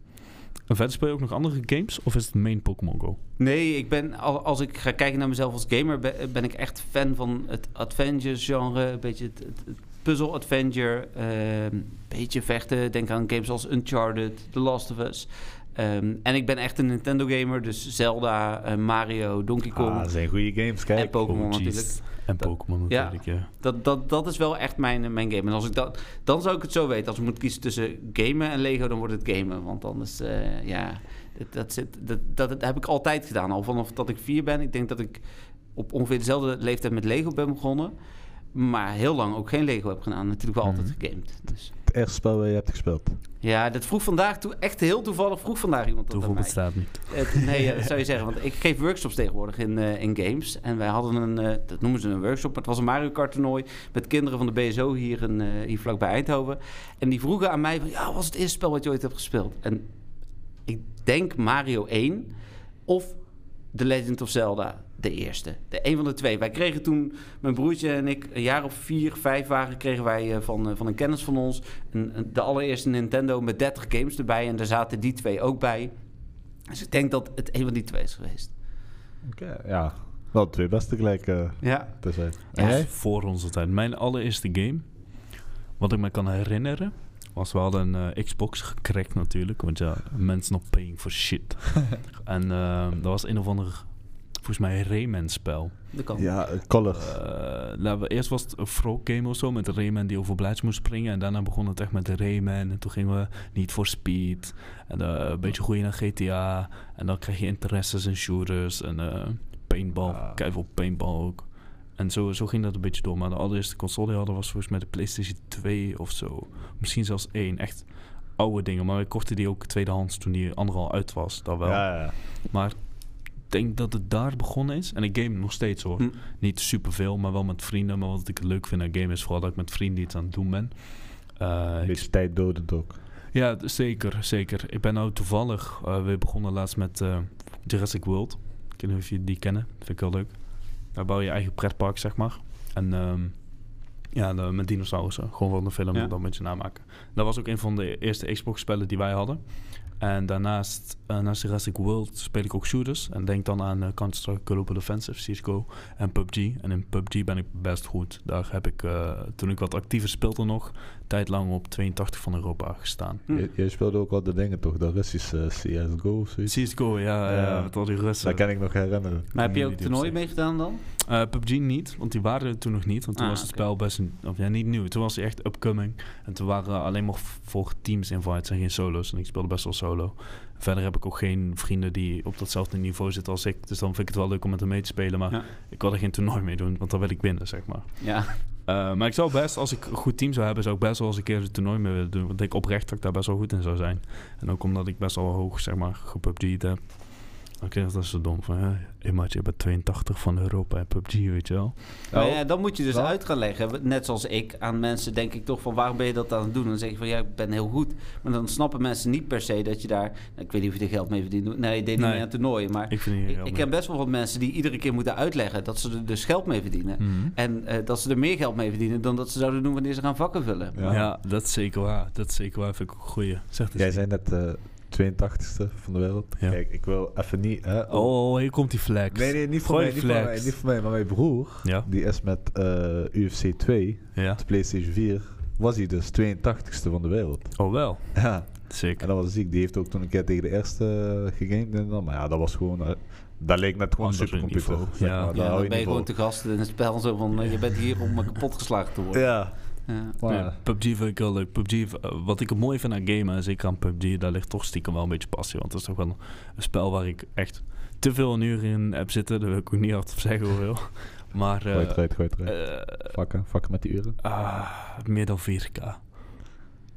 En verder speel je ook nog andere games? Of is het main Pokémon Go? Nee, ik ben, al- als ik ga kijken naar mezelf als gamer, ben, ik echt fan van het adventure-genre. Een beetje het, puzzle-adventure. Een beetje vechten. Denk aan games als Uncharted, The Last of Us. Ehm, en ik ben echt een Nintendo-gamer. Dus Zelda, eh, Mario, Donkey Kong Ah, dat zijn goede games, kijk. en Pokémon Oh, natuurlijk. En Pokémon ja. natuurlijk, ja. Dat, dat, dat is wel echt mijn, mijn game. En als ik dat, dan zou ik het zo weten. Als ik moet kiezen tussen gamen en Lego, dan wordt het gamen. Want anders, eh, ja, dat, dat, zit, dat, dat, heb ik altijd gedaan. Al vanaf dat ik vier ben. Ik denk dat ik op ongeveer dezelfde leeftijd met Lego ben begonnen. Maar heel lang ook geen Lego heb gedaan. Natuurlijk wel altijd Mhm. gegamed. Dus. Het eerste spel waar je hebt gespeeld. Ja, dat vroeg vandaag, toe, echt heel toevallig vroeg vandaag iemand dat aan Toeval mij. bestaat niet. Het- nee, dat zou je zeggen. Want ik geef workshops tegenwoordig in, eh, in games. En wij hadden een, eh, dat noemen ze een workshop, maar het was een Mario Kart toernooi met kinderen van de BSO hier, in, eh, hier vlakbij Eindhoven. En die vroegen aan mij van, ja, wat was het eerste spel wat je ooit hebt gespeeld? En ik denk Mario 1 of The Legend of Zelda, de eerste. De een van de twee. Wij kregen toen, mijn broertje en ik, een jaar of vier, vijf waren, kregen wij eh, van, eh, van een kennis van ons een, een- de allereerste Nintendo met 30 games erbij. En daar zaten die twee ook bij. Dus ik denk dat het een van die twee is geweest. Oké, ja. Wel twee beste gelijk eh Ja. te zijn. Ja. Voor onze tijd. Mijn allereerste game, wat ik me kan herinneren, was we hadden een eh, Xbox gecrackt natuurlijk. Want ja, mensen nog paying for shit. (laughs) en eh, dat was een of ander, volgens mij, Rayman spel. Dat kan. Ja, eh, Color. Eh, eerst was het een frog game of zo met Rayman die over blaadjes moest springen. En daarna begon het echt met de Rayman. En toen gingen we niet voor Speed. En eh, een beetje groeien naar GTA. En dan krijg je interesses in shooters en eh, paintball. Ah. Kijk op paintball ook. En zo, zo ging dat een beetje door. Maar de allereerste console die we hadden was volgens mij de PlayStation 2 of zo. Misschien zelfs één. Echt oude dingen. Maar we kochten die ook tweedehands toen die andere al uit was. Dat wel. Ja, ja. Maar denk dat het daar begonnen is. En ik game nog steeds hoor. Hm. Niet superveel, maar wel met vrienden. Maar wat ik leuk vind aan game is vooral dat ik met vrienden iets aan het doen ben. Eh, Een ik beetje tijd dodend ook. Ja, zeker, zeker. Ik ben nou toevallig, eh we begonnen laatst met eh, Jurassic World. Ik weet niet of je die kennen, vind ik wel leuk. Daar bouw je je eigen pretpark, zeg maar. En ehm, ja, de- met dinosaurussen. Gewoon van de film, Ja. dat een beetje namaken. Dat was ook een van de eerste Xbox-spellen die wij hadden. En daarnaast, eh, naast Jurassic World, speel ik ook shooters. En denk dan aan eh, Counter-Strike Global Offensive, CSGO en PUBG. En in PUBG ben ik best goed. Daar heb ik, eh, toen ik wat actiever speelde nog, tijd lang op 82 van Europa gestaan. Hm. Je, jij speelde ook al de dingen toch? De Russische CSGO of zoiets? CSGO, ja, ja. Ja. met al die Russen. Dat kan ik nog herinneren. Maar heb je ook toernooi meegedaan dan? Eh, PUBG niet, want die waren er toen nog niet. Want toen Ah, was het spel best, een, of ja, niet nieuw. Toen was hij echt upcoming. En toen waren alleen maar voor teams invites en geen solo's. En ik speelde best wel solo. Verder heb ik ook geen vrienden die op datzelfde niveau zitten als ik. Dus dan vind ik het wel leuk om met hem mee te spelen. Maar Ja. ik wil er geen toernooi mee doen, want dan wil ik winnen, zeg maar. Ja. Eh, maar ik zou best, als ik een goed team zou hebben, zou ik best wel eens een keer een toernooi mee willen doen. Want ik oprecht dat ik daar best wel goed in zou zijn. En ook omdat ik best wel hoog, zeg maar, gepubg'd heb. Dan klinkt dat zo dom van, ja, hey, je bent 82 van Europa en PUBG, weet je wel. Maar Nou, ja, dan moet je dus wel. uit gaan leggen. Net zoals ik aan mensen denk ik toch van waarom ben je dat aan het doen? Dan zeg je van ja, ik ben heel goed. Maar dan snappen mensen niet per se dat je daar... nou, ik weet niet of je er geld mee verdient. Nee, je deed niet Nee. mee aan toernooien. Maar Ik vind het ik, ken best wel wat mensen die iedere keer moeten uitleggen dat ze er dus geld mee verdienen. Mhm. En eh, dat ze er meer geld mee verdienen dan dat ze zouden doen wanneer ze gaan vakken vullen. Ja. Ja. dat is zeker waar. Dat is zeker waar. Vind ik ook een goeie. Zeg Jij zei net eh 82ste van de wereld. Ja. Kijk, ik wil even niet... Hè, Oh, hier komt die flex. Nee, nee, niet voor, Gooi mij, niet, voor mij, niet voor mij, maar mijn broer, Ja, die is met eh, UFC 2, ja. de PlayStation 4, was hij dus 82ste van de wereld. Oh, wel. Ja, Zeker. en dat was ziek. Die heeft ook toen een keer tegen de eerste uh, gegamed en dan, maar ja, dat was gewoon... eh, dat leek net gewoon een supercomputer. niveau, zeg ja. Ja, dan ben je niet gewoon te gast in het spel zo van eh, je bent hier om eh, kapot geslagen te worden. Ja, Ja. PUBG vind ik heel leuk. PUBG, eh, wat ik het mooi vind aan gamen, en zeker aan PUBG, daar ligt toch stiekem wel een beetje passie. Want het is toch wel een spel waar ik echt te veel een uur in heb zitten. Daar wil ik ook niet hard op zeggen hoeveel. (laughs) Maar Gooi het eh eruit, gooi het eruit. eh, Vakken, vakken met die uren. ah, meer dan 4K.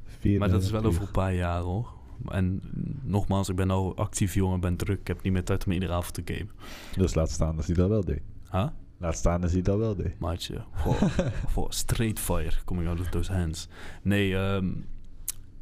Vier, Maar dat is wel uur. over een paar jaar hoor. En nogmaals, ik ben nou actief jong en ben druk. Ik heb niet meer tijd om iedere avond te gamen. Dus laat staan als hij dat wel deed. Huh? Laat staan als hij dat wel deed. Maatje, voor, (laughs) voor straight fire coming out of those hands. Nee, ehm,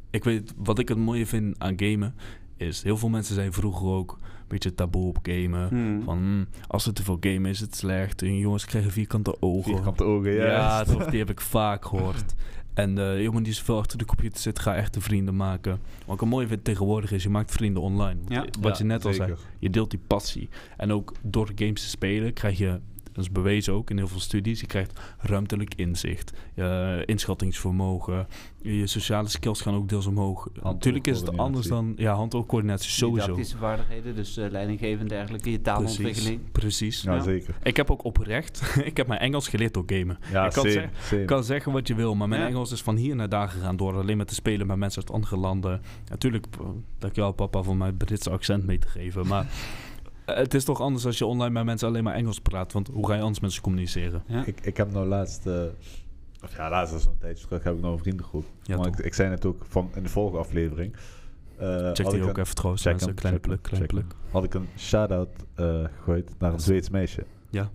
ik weet, wat ik het mooie vind aan gamen, is heel veel mensen zijn vroeger ook een beetje taboe op gamen. Hmm. Van, hm, als er te veel gamen is het slecht. En jongens krijgen vierkante ogen. Vierkante ogen, ja. Ja, die heb ik vaak gehoord. En de jongen die zoveel achter de computer zit, ga echte vrienden maken. Wat ik het mooie vind tegenwoordig is, je maakt vrienden online. Ja. Wat je net al zei, je deelt die passie. En ook door games te spelen krijg je, dat is bewezen ook in heel veel studies, je krijgt ruimtelijk inzicht, eh, inschattingsvermogen, je sociale skills gaan ook deels omhoog. Natuurlijk is het anders dan ja, hand-oogcoördinatie sowieso. Didactische vaardigheden, dus eh leidinggevend en dergelijke, je Precies, taalontwikkeling. precies. Ja, Ja. zeker. Ik heb ook oprecht, (laughs) ik heb mijn Engels geleerd door gamen. Ja, ik kan, same, zeggen, same. ik kan zeggen wat je wil, maar mijn Ja. Engels is van hier naar daar gegaan door alleen maar te spelen met mensen uit andere landen. Natuurlijk, dankjewel papa voor mijn Britse accent mee te geven, maar (laughs) het is toch anders als je online met mensen alleen maar Engels praat, want hoe ga je anders met ze communiceren? Ja. Ik, ik heb nou laatst, eh, of ja, laatst is een tijdje terug, heb ik nou een vriendengroep. Ja, maar toch. ik, ik zei ook van in de vorige aflevering. eh, Check had die ik ook een- even trouwens, check mensen. hem, Kleine pluk, kleine pluk. Had ik een shout-out eh, gegooid naar een Zweeds meisje. Ja.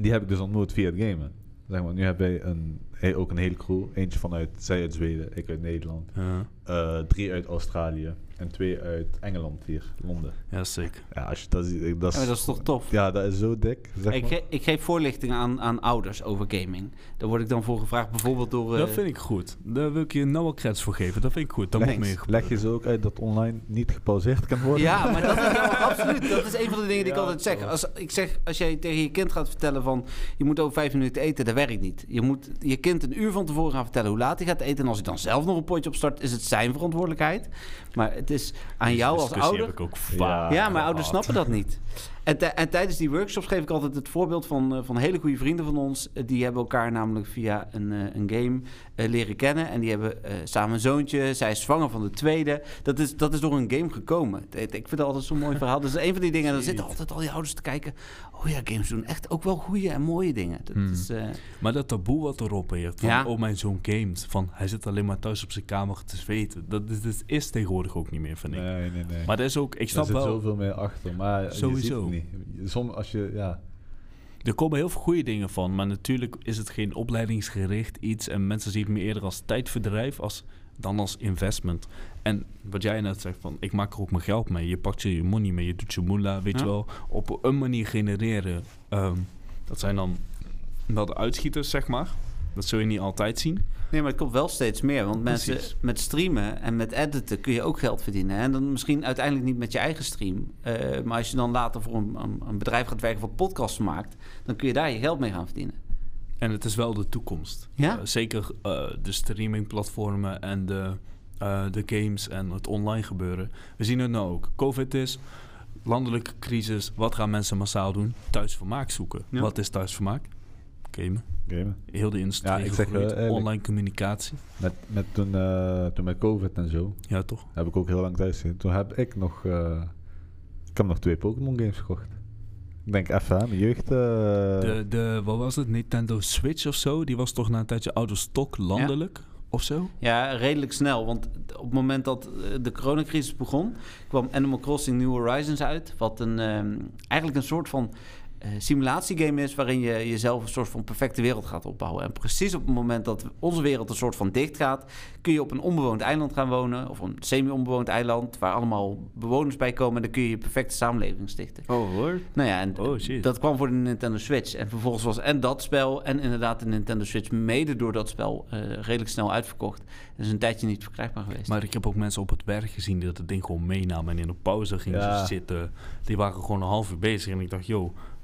Die heb ik dus ontmoet via het gamen. Zeg maar, nu hebben wij een, ook een hele crew. Eentje vanuit, zij uit Zweden, ik uit Nederland. Ja, eh, drie uit Australië en twee uit Engeland hier, Londen. ja, zeker. Ja, als je dat ziet, dat is, dat is toch tof? ja, dat is zo dik. Zeg Ik, maar. ge- ik geef voorlichting aan, aan ouders over gaming. Daar word ik dan voor gevraagd, bijvoorbeeld door... eh, Dat vind ik goed. Daar wil ik je nou wel credits voor geven. Dat vind ik goed. Dat leg, moet meer leg je ze ook uit dat online niet gepauzeerd kan worden? Ja, maar dat is nou, (laughs) absoluut. Dat is een van de dingen die ik Ja, altijd zeg. Als, ik zeg. als jij tegen je kind gaat vertellen van... je moet over vijf minuten eten, dat werkt niet. Je moet je kind een uur van tevoren gaan vertellen hoe laat hij gaat eten. En als hij dan zelf nog een potje opstart, is het zijn verantwoordelijkheid. Maar het is aan jou als ouder... heb ik ook Ja. vaak Ja, maar ouders snappen dat niet. En, en tijdens die workshops geef ik altijd het voorbeeld van, eh, van hele goede vrienden van ons. Eh, die hebben elkaar namelijk via een, eh, een game eh, leren kennen. En die hebben eh, samen een zoontje. Zij is zwanger van de tweede. Dat is, dat is door een game gekomen. Ik ik vind het altijd zo'n mooi verhaal. Dat is een van die dingen. En dan zitten altijd al die ouders te kijken. Oh ja, games doen echt ook wel goede en mooie dingen. Dat Hmm. is, eh, Maar dat taboe wat erop heert, van Ja. oh mijn zoon gamet, van hij zit alleen maar thuis op zijn kamer te zweten. Dat is, dat is tegenwoordig ook niet meer, vind ik. Nee, nee, nee. Maar dat is ook, ik er snap zit wel, zoveel meer achter. Maar Sowieso. sowieso. ziet het niet. Som, als je, ja, Er komen heel veel goede dingen van, maar natuurlijk is het geen opleidingsgericht iets en mensen zien het meer eerder als tijdverdrijf als, dan als investment. En wat jij net zegt, van ik maak er ook mijn geld mee. Je pakt je money mee, je doet je moolah, weet je wel. Op een manier genereren. Ehm, dat zijn dan wel de uitschieters, zeg maar. Dat zul je niet altijd zien. Nee, maar het komt wel steeds meer. Want mensen met streamen en met editen kun je ook geld verdienen. En dan misschien uiteindelijk niet met je eigen stream. Eh, maar als je dan later voor een, een, een bedrijf gaat werken wat podcasts maakt, dan kun je daar je geld mee gaan verdienen. En het is wel de toekomst. Ja? Eh, zeker eh, de streamingplatformen en de, eh, de games en het online gebeuren. We zien het nou ook. Covid is, landelijke crisis. Wat gaan mensen massaal doen? Thuisvermaak zoeken. Ja. Wat is thuisvermaak? Gamen. gamen. Heel de industrie Ja, ik gegroeid. eh, online communicatie. Met, met toen, eh, toen met COVID en zo, Ja, toch? heb ik ook heel lang thuis gezeten. Toen heb ik nog, eh, ik heb nog twee Pokémon games gekocht. Ik denk even aan, mijn jeugd. eh, De, de, wat was het? Nintendo Switch of zo? Die was toch na een tijdje out of stock landelijk? Of zo? Ja, redelijk snel. Want op het moment dat eh, de coronacrisis begon, kwam Animal Crossing New Horizons uit. Wat een, ehm, eigenlijk een soort van simulatiegame is waarin je jezelf een soort van perfecte wereld gaat opbouwen. En precies op het moment dat onze wereld een soort van dicht gaat, kun je op een onbewoond eiland gaan wonen. Of een semi-onbewoond eiland waar allemaal bewoners bij komen. En dan kun je je perfecte samenleving stichten. Oh hoor. Nou ja, en Oh, shit. dat kwam voor de Nintendo Switch. En vervolgens was en dat spel en inderdaad de Nintendo Switch mede door dat spel eh, redelijk snel uitverkocht. Dat is een tijdje niet verkrijgbaar geweest. Maar ik heb ook mensen op het werk gezien die dat het ding gewoon meenamen en in de pauze gingen Ja. zitten. Die waren gewoon een half uur bezig en ik dacht,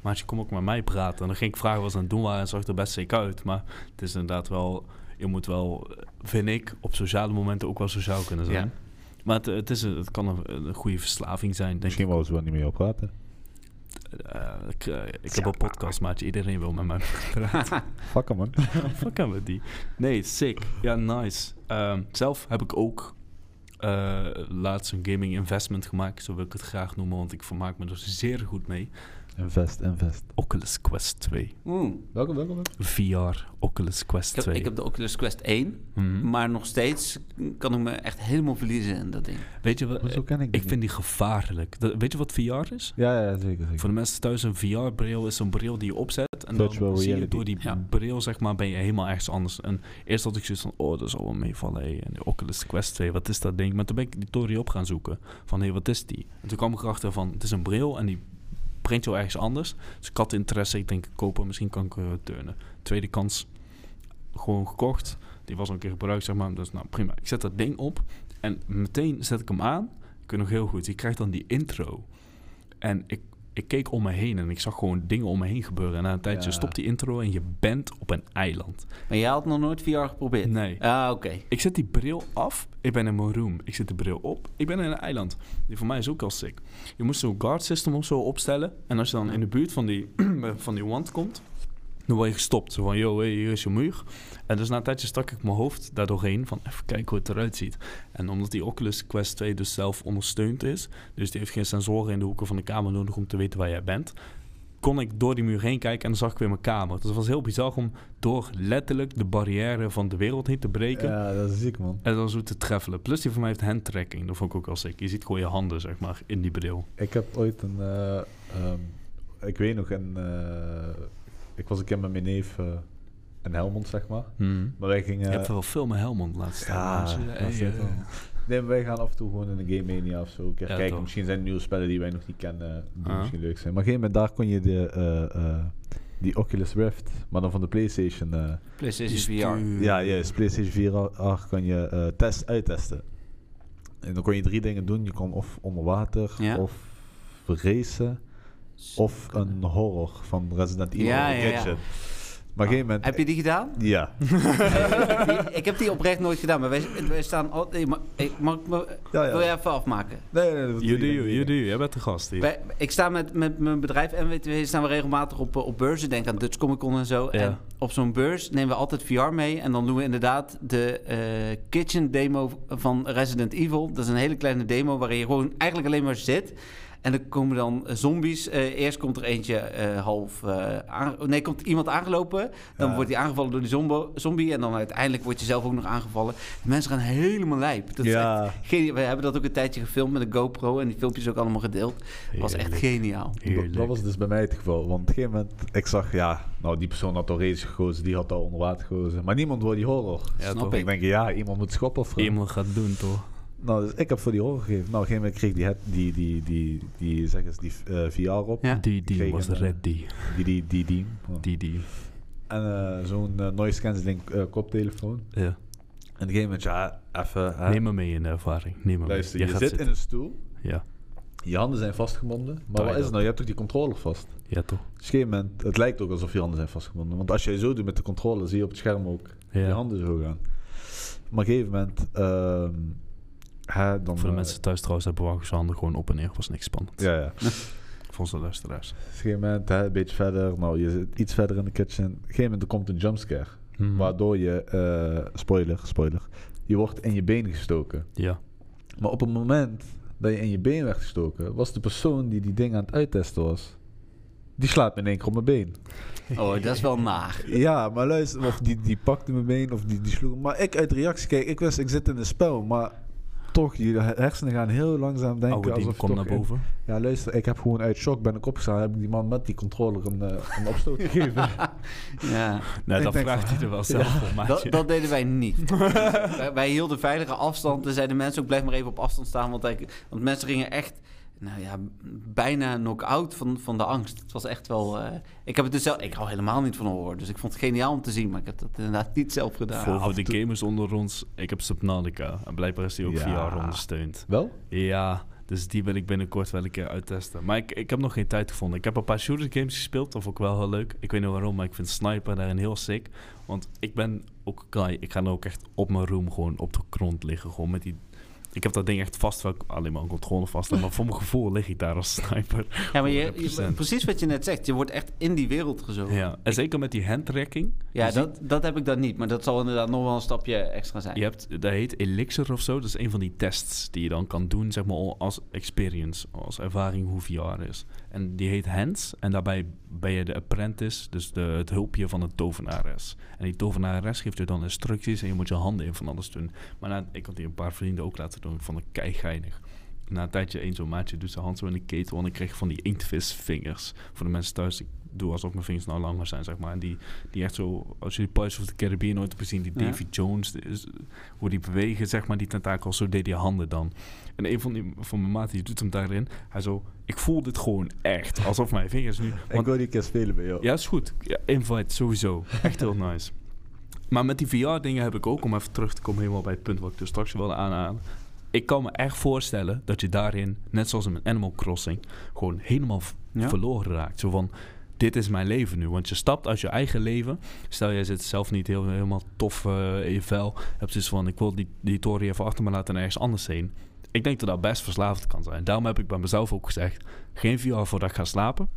yo, maatje, kom ook met mij praten. En dan ging ik vragen wat ze aan het doen waren en zag er best zeker uit. Maar het is inderdaad wel, je moet wel, vind ik, op sociale momenten ook wel sociaal kunnen zijn. Ja. Maar het, het, is, een- het kan een, een goede verslaving zijn, denk misschien wou ze wel niet meer op praten. Eh, ik, eh, ik heb een podcast, maatje. Iedereen wil met mij praten. (laughs) Fuck hem, man. (laughs) Fuck we die. Nee, sick. Ja, nice. Ehm, zelf heb ik ook eh, laatst een gaming investment gemaakt. Zo wil ik het graag noemen, want ik vermaak me er zeer goed mee. Invest, invest. Oculus Quest 2. Mm. Welkom, welkom. welkom. VR Oculus Quest Ik, heb, 2. ik heb de Oculus Quest 1, Mhm. maar nog steeds kan ik me echt helemaal verliezen in dat ding. Weet je wat? Hoezo ken ik Ik vind die gevaarlijk. Dat- weet je wat VR is? Ja, ja, zeker. zeker. Voor de mensen thuis, een VR-bril is een bril die je opzet. En Virtual dan zie je door die Ja. bril, zeg maar, ben je helemaal ergens anders. En eerst had ik zoiets van, oh, dat zal wel meevallen. Hey. En de Oculus Quest 2, wat is dat ding? Maar toen ben ik die Tori op gaan zoeken. Van, hé, wat is die? En toen kwam ik erachter van, het is een bril en die brengt jou ergens anders. Dus ik had interesse, ik denk, kopen, misschien kan ik uh, turnen. Tweede kans, gewoon gekocht. Die was al een keer gebruikt, zeg maar. Dus nou, prima. Ik zet dat ding op en meteen zet ik hem aan. Ik weet nog heel goed, je krijgt dan die intro. En ik, ik keek om me heen en ik zag gewoon dingen om me heen gebeuren. En na een tijdje Ja. stopt die intro en je bent op een eiland. Maar jij had nog nooit VR geprobeerd? Nee. Ah, oké. Ik zet die bril af. Ik ben in mijn room. Ik zet de bril op. Ik ben in een eiland. Die voor mij is ook al sick. Je moest zo'n guard system of zo opstellen. En als je dan in de buurt van die, (clears throat) van die wand komt, dan word je gestopt. Zo van, yo, hey, hier is je muur. En dus na een tijdje stak ik mijn hoofd daar doorheen van even kijken hoe het eruit ziet. En omdat die Oculus Quest 2 dus zelf ondersteund is, dus die heeft geen sensoren in de hoeken van de kamer nodig om te weten waar jij bent, kon ik door die muur heen kijken en dan zag ik weer mijn kamer. Dus het was heel bizar om door letterlijk de barrière van de wereld heen te breken. Ja, dat is ziek, man. En dan zo te treffelen. Plus die van mij heeft handtracking. Dat vond ik ook wel sick. Je ziet gewoon je handen, zeg maar, in die bril. Ik heb ooit een... eh, ehm, ik weet nog, een, eh, ik was een keer met mijn neef eh, in Helmond, zeg maar. Maar wij gingen... je hebt wel veel met Helmond laten staan. Ja, mensen. dat Hey, is het eh, wel. Nee, wij gaan af en toe gewoon in een Game Mania of zo. Een keer Ja, kijken. toch. Misschien zijn er nieuwe spellen die wij nog niet kennen. Die Ah. misschien leuk zijn. Maar op een gegeven moment daar kon je de, eh, eh, die Oculus Rift, maar dan van de PlayStation. eh, PlayStation VR. ja, juist. PlayStation 4 kan je eh, test, uittesten. En dan kon je drie dingen doen. Je kon of onder water, Ja. of racen, of een horror van Resident Evil. Ja, de ja, ja. Gadget. Maar op een gegeven moment... Heb je die gedaan? Ja. (laughs) Die- ik heb die oprecht nooit gedaan, maar wij, wij staan altijd... Mag, ik- mag ik me... Ja, ja. Wil jij even afmaken? Nee, nee, dat You do, doe you, je you do. Jij bent de gast hier. Wij- ik sta met, met mijn bedrijf NWTW staan we regelmatig op, eh, op beurzen. Denk aan Dutch Comic Con en zo. Ja. En op zo'n beurs nemen we altijd VR mee. En dan doen we inderdaad de eh, kitchen demo van Resident Evil. Dat is een hele kleine demo waarin je gewoon eigenlijk alleen maar zit. En er komen dan eh, zombies. Eh, eerst komt er eentje eh, half... eh, aan- nee, komt iemand aangelopen. Dan Ja. wordt hij aangevallen door die zombo- zombie. En dan uiteindelijk word je zelf ook nog aangevallen. De mensen gaan helemaal lijp. Dat is Ja. echt We hebben dat ook een tijdje gefilmd met een GoPro. En die filmpjes ook allemaal gedeeld. Dat was echt geniaal. Dat, was dus bij mij het geval. Want op een gegeven moment, ik zag, ja, nou die persoon had al race gekozen, die had al onder water gekozen. Maar niemand wil die horror. Ja, Snap toch? ik. Ik denk, ja, iemand moet schoppen of Iemand gaat doen, toch? Nou, dus ik heb voor die horror gegeven. Nou, op een gegeven moment kreeg die, het, die, die, die, die, zeg eens, die eh, VR op. Ja. Die, die Kreeg was een, eh, ready. Die, die, die, die. Die, die. En eh, zo'n eh, noise cancelling eh, koptelefoon. Ja. En op een gegeven moment, ja, even... Neem me mee in de ervaring. Neem me Luister, mee. je zit in een stoel. Ja. Je handen zijn vastgebonden. Maar Draai wat is het nou? Je hebt toch die controller vast? Ja, toch? Dus op een gegeven moment, het lijkt ook alsof je handen zijn vastgebonden. Want als jij zo doet met de controller, zie je op het scherm ook Ja. je handen zo gaan. Maar op een gegeven moment, ehm, hè, dan... Voor de eh, mensen thuis trouwens, hebben we zijn handen gewoon op en neer. Was niks spannend. Ja, ja. (laughs) Voor onze luisteraars. Op een gegeven moment, hè, een beetje verder. Nou, je zit iets verder in de kitchen. Op een gegeven moment er komt een jumpscare. Mhm. Waardoor je, eh, spoiler, spoiler, je wordt in je been gestoken. Ja. Maar op het moment dat je in je been werd gestoken, was de persoon die die ding aan het uittesten was, die slaat me in één keer op mijn been. (laughs) Oh, dat is wel naar. Ja, maar luister, of die, die pakte mijn been of die, die sloeg. Maar ik uit reactie, kijk, ik wist, ik zit in een spel, maar toch, je hersenen gaan heel langzaam denken. Oude die alsof toch naar in- boven. ja, luister, ik heb gewoon uit shock ben ik opgestaan, heb ik die man met die controller een, eh, een opstoot (laughs) gegeven. Ja. Nee, Ik dat vraagt van, hij er wel zelf voor, Dat, dat deden wij niet. (laughs) wij, wij hielden veilige afstand. En zeiden mensen ook, blijf maar even op afstand staan. Want, hij- want mensen gingen echt, nou ja, bijna knock-out van, van de angst. Het was echt wel... eh, ik heb het dus zelf... Ik hou helemaal niet van horror. Dus ik vond het geniaal om te zien. Maar ik heb dat inderdaad (laughs) niet zelf gedaan. voor de toe- gamers onder ons, ik heb Subnautica. En blijkbaar is die ook Ja. VR ondersteund. Wel? Ja, dus die wil ik binnenkort wel een keer uittesten. Maar ik, ik heb nog geen tijd gevonden. Ik heb een paar shooter games gespeeld, dat vond ik wel heel leuk. Ik weet niet waarom, maar ik vind Sniper daarin heel sick. Want ik ben ook guy, ik ga dan ook echt op mijn room gewoon op de grond liggen. Gewoon met die... Ik heb dat ding echt vast, wel alleen maar een controle vast. Maar voor mijn gevoel lig ik daar als sniper. Ja, maar je, je- 100%. precies wat je net zegt. Je wordt echt in die wereld gezogen. Ja, en zeker met die handtracking. Ja, dat, dat heb ik dan niet. Maar dat zal inderdaad nog wel een stapje extra zijn. Je hebt, dat heet Elixir of zo. Dat is een van die tests die je dan kan doen, zeg maar, als experience, als ervaring hoe VR is. En die heet Hands. En daarbij ben je de apprentice, dus de, het hulpje van de tovenares. En die tovenares geeft je dan instructies en je moet je handen in van alles doen. Maar ik had die een paar vrienden ook laten doen, van de keigeinig. Na een tijdje, één zo'n maatje doet zijn hand zo in de ketel en ik kreeg van die inktvisvingers. Voor de mensen thuis, ik doe alsof mijn vingers nou langer zijn, zeg maar. En die, die echt zo, als je die Pirates of the Caribbean ooit hebt gezien, die Ja. Davy Jones, is- hoe die bewegen, zeg maar, die tentakels, zo deed die handen dan. En een van, die, van mijn maat, die doet hem daarin. Hij zo, ik voel dit gewoon echt, alsof mijn vingers nu... (laughs) Ik Want, wil die keer spelen bij jou. ja, is goed. Ja, invite, sowieso. Echt heel nice. Maar met die VR-dingen heb ik ook, om even terug te komen helemaal bij het punt wat ik dus straks wilde aanhalen. Ik kan me echt voorstellen dat je daarin, net zoals in Animal Crossing, gewoon helemaal Ja. verloren raakt. Zo van, dit is mijn leven nu. Want je stapt uit je eigen leven. Stel, jij zit zelf niet heel, helemaal tof eh, in je vel. Hebt dus van, ik wil die, die toren even achter me laten en ergens anders heen. Ik denk dat dat best verslavend kan zijn. Daarom heb ik bij mezelf ook gezegd, geen VR voordat ik ga slapen.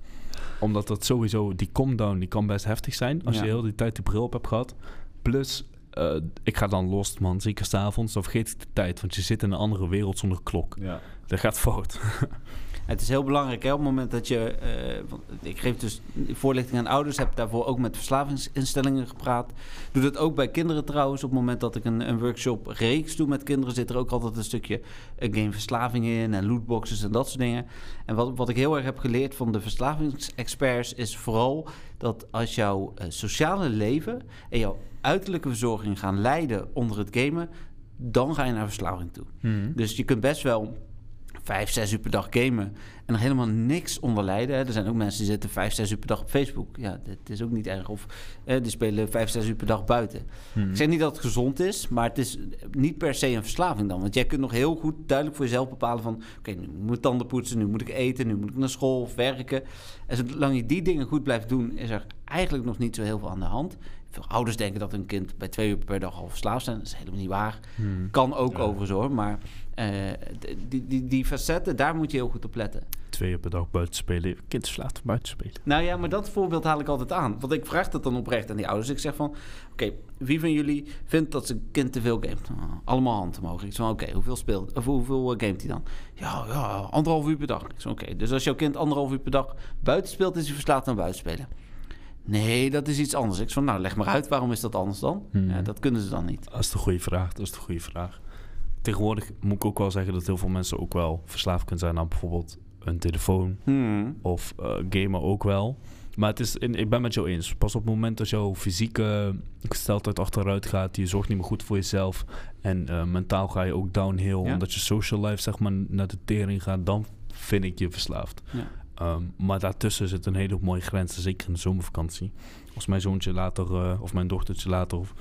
Omdat dat sowieso, die come-down, die kan best heftig zijn. Als Ja. je heel die tijd die bril op hebt gehad. Plus, eh, ik ga dan los, man. Zeker s'avonds, dan vergeet ik de tijd. Want je zit in een andere wereld zonder klok. Ja. Dat gaat fout. (laughs) Het is heel belangrijk hè, op het moment dat je... eh, ik geef dus voorlichting aan ouders. Heb daarvoor ook met verslavingsinstellingen gepraat. Doe dat ook bij kinderen trouwens. Op het moment dat ik een, een workshop reeks doe met kinderen... zit er ook altijd een stukje eh, gameverslaving in... en lootboxes en dat soort dingen. En wat, wat ik heel erg heb geleerd van de verslavingsexperts... is vooral dat als jouw sociale leven... en jouw uiterlijke verzorging gaan leiden onder het gamen... dan ga je naar verslaving toe. Dus je kunt best wel vijf, zes uur per dag gamen en er helemaal niks onder lijden. hè. Er zijn ook mensen die zitten vijf, zes uur per dag op Facebook. Ja, dat is ook niet erg. Of eh, die spelen vijf, zes uur per dag buiten. Ik zeg niet dat het gezond is, maar het is niet per se een verslaving dan. Want jij kunt nog heel goed duidelijk voor jezelf bepalen van... oké, nu moet ik tanden poetsen, nu moet ik eten, nu moet ik naar school of werken. En zolang je die dingen goed blijft doen, is er eigenlijk nog niet zo heel veel aan de hand. Veel ouders denken dat hun kind bij twee uur per dag al verslaafd zijn. Dat is helemaal niet waar. Kan ook overigens hoor, maar eh, die, die, die facetten, daar moet je heel goed op letten. twee uur per dag buiten spelen. Kind om buiten spelen. Nou ja, maar dat voorbeeld haal ik altijd aan. Want ik vraag dat dan oprecht aan die ouders. Ik zeg van, oké, wie van jullie vindt dat zijn kind te veel gamet? Nou, allemaal hand omhoog. Ik zeg van, oké, hoeveel speelt, of hoeveel eh, gamet hij dan? Ja, ja, anderhalf uur per dag. Ik zeg, oké, dus als jouw kind anderhalf uur per dag buiten speelt, is hij verslaafd aan buiten spelen. Nee, dat is iets anders. Ik zeg van, nou, leg maar uit, waarom is dat anders dan? Hmm. Ja, dat kunnen ze dan niet. Dat is de goede vraag. Dat is de goede vraag. Tegenwoordig moet ik ook wel zeggen dat heel veel mensen ook wel verslaafd kunnen zijn aan bijvoorbeeld een telefoon Hmm. of eh gamen ook wel. Maar het is, in, ik ben met jou eens. Pas op het moment dat jouw fysieke gesteldheid achteruit gaat, je zorgt niet meer goed voor jezelf en eh, mentaal ga je ook downhill, Ja. omdat je social life zeg maar naar de tering gaat, dan vind ik je verslaafd. Ja. Ehm, maar daartussen zit een hele mooie grens, zeker in de zomervakantie. Als mijn zoontje later, eh, of mijn dochtertje later, of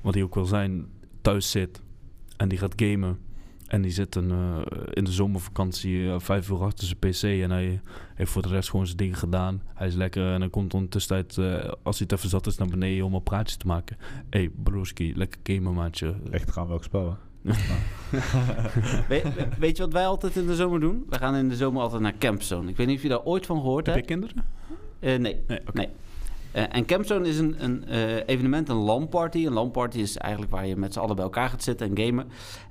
wat hij ook wil zijn, thuis zit en die gaat gamen. En die zit een, eh, in de zomervakantie eh, vijf uur achter zijn pc en hij heeft voor de rest gewoon zijn dingen gedaan. Hij is lekker en dan komt ondertussen eh, als hij het even zat is, naar beneden om een praatje te maken. Hé, hey, broski, lekker gamen maatje. Echt gaan welk spel, hè? (laughs) We- we- weet je wat wij altijd in de zomer doen? We gaan in de zomer altijd naar Campzone. Ik weet niet of je daar ooit van gehoord Heb je hebt. kinderen? Eh, nee. Nee. Nee. Eh, en Campzone is een, een eh, evenement, een LAN-party. Een LAN-party is eigenlijk waar je met z'n allen bij elkaar gaat zitten en gamen.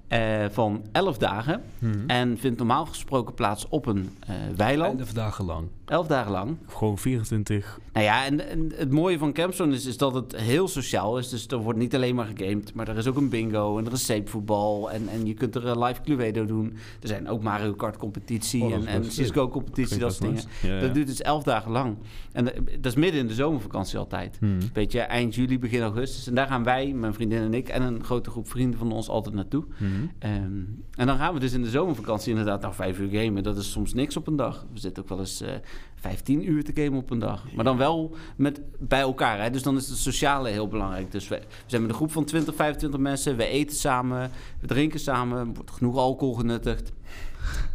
Eh, van 11 dagen. Mhm. En vindt normaal gesproken plaats op een eh, weiland. Elf dagen lang. 11 dagen lang. Gewoon 24. Nou ja, en, en het mooie van Campzone is, is dat het heel sociaal is. Dus er wordt niet alleen maar gegamed, maar er is ook een bingo en er is zeepvoetbal. En, en je kunt er een live Cluedo doen. Er zijn ook Mario Kart competitie Oh, en, en Cisco competitie, dat soort dingen. Dat duurt dus 11 dagen lang. En eh, dat is midden in de zomervakantie altijd. Hmm. Weet je, eind juli, begin augustus. En daar gaan wij, mijn vriendin en ik, en een grote groep vrienden van ons altijd naartoe. Hmm. Ehm, en dan gaan we dus in de zomervakantie inderdaad nou vijf uur gamen. Dat is soms niks op een dag. We zitten ook wel eens eh 15 uur te gamen op een dag. Maar dan wel met, bij elkaar. Hè? Dus dan is het sociale heel belangrijk. Dus we, we zijn met een groep van 20, 25 mensen. We eten samen, we drinken samen. Er wordt genoeg alcohol genuttigd.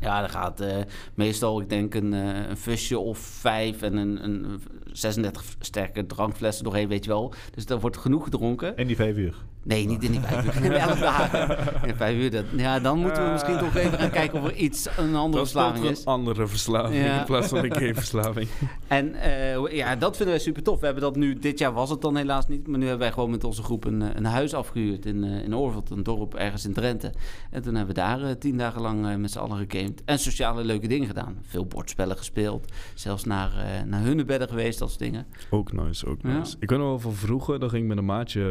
Ja, er gaat eh, meestal, ik denk, een, eh, een fusje of vijf en een, een 36 sterke drankflessen doorheen, weet je wel. Dus er wordt genoeg gedronken. In die vijf uur. Nee, niet in die vijf uur. Elf dagen. (laughs) In vijf uur. Dat, ja, dan moeten we misschien toch even gaan kijken of er iets, een andere Dat verslaving een is. andere verslaving Ja. in plaats van een (laughs) gameverslaving. En eh, ja, dat vinden wij super tof. We hebben dat nu, dit jaar was het dan helaas niet, maar nu hebben wij gewoon met onze groep een, eh, een huis afgehuurd in, eh in Orveld, een dorp ergens in Drenthe. En toen hebben we daar eh, tien dagen lang met z'n allen gegamed en sociale leuke dingen gedaan. Veel bordspellen gespeeld, zelfs naar, naar hunnebedden geweest, dat soort dingen. Ook nice, ook Ja. nice. Ik weet nog wel van vroeger, dan ging ik met een maatje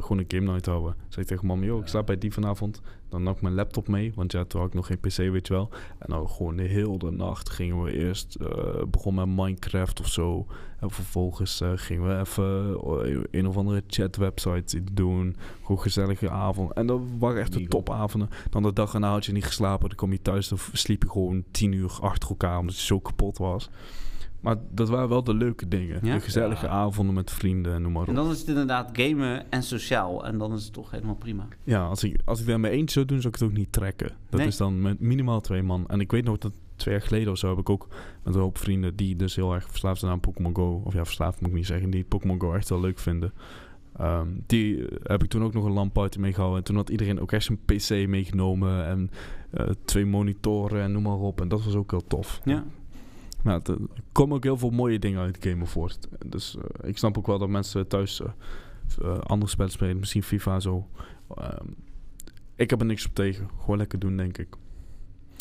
gewoon een game night houden. Zei ik tegen mam, joh, ik slaap bij die vanavond. Dan nam ik mijn laptop mee, want ja, toen had ik nog geen pc, weet je wel. En dan gewoon de hele nacht gingen we eerst, eh begon met Minecraft of zo. En vervolgens eh, gingen we even eh, een of andere chatwebsite doen. Gewoon gezellige avond. En dat waren echt de topavonden. Dan de dag erna had je niet geslapen, dan kom je thuis, dan sliep je gewoon tien uur achter elkaar, omdat je zo kapot was. Maar dat waren wel de leuke dingen. Ja? De gezellige Ja. avonden met vrienden en noem maar op. En dan is het inderdaad gamen en sociaal en dan is het toch helemaal prima. Ja, als ik, als ik daar met eentje zou doen, zou ik het ook niet trekken. Dat Nee. is dan met minimaal twee man. En ik weet nog dat twee jaar geleden of zo heb ik ook met een hoop vrienden die dus heel erg verslaafd zijn aan Pokémon Go. Of ja, verslaafd moet ik niet zeggen. Die Pokémon Go echt wel leuk vinden. Ehm, die heb ik toen ook nog een LAN-party meegehouden. En toen had iedereen ook echt een PC meegenomen. En eh, twee monitoren en noem maar op. En dat was ook heel tof. Ja. Nou, er komen ook heel veel mooie dingen uit gamen voort. Dus eh, ik snap ook wel dat mensen thuis eh, eh, andere spellen spelen. Misschien FIFA zo. Ehm, ik heb er niks op tegen. Gewoon lekker doen, denk ik.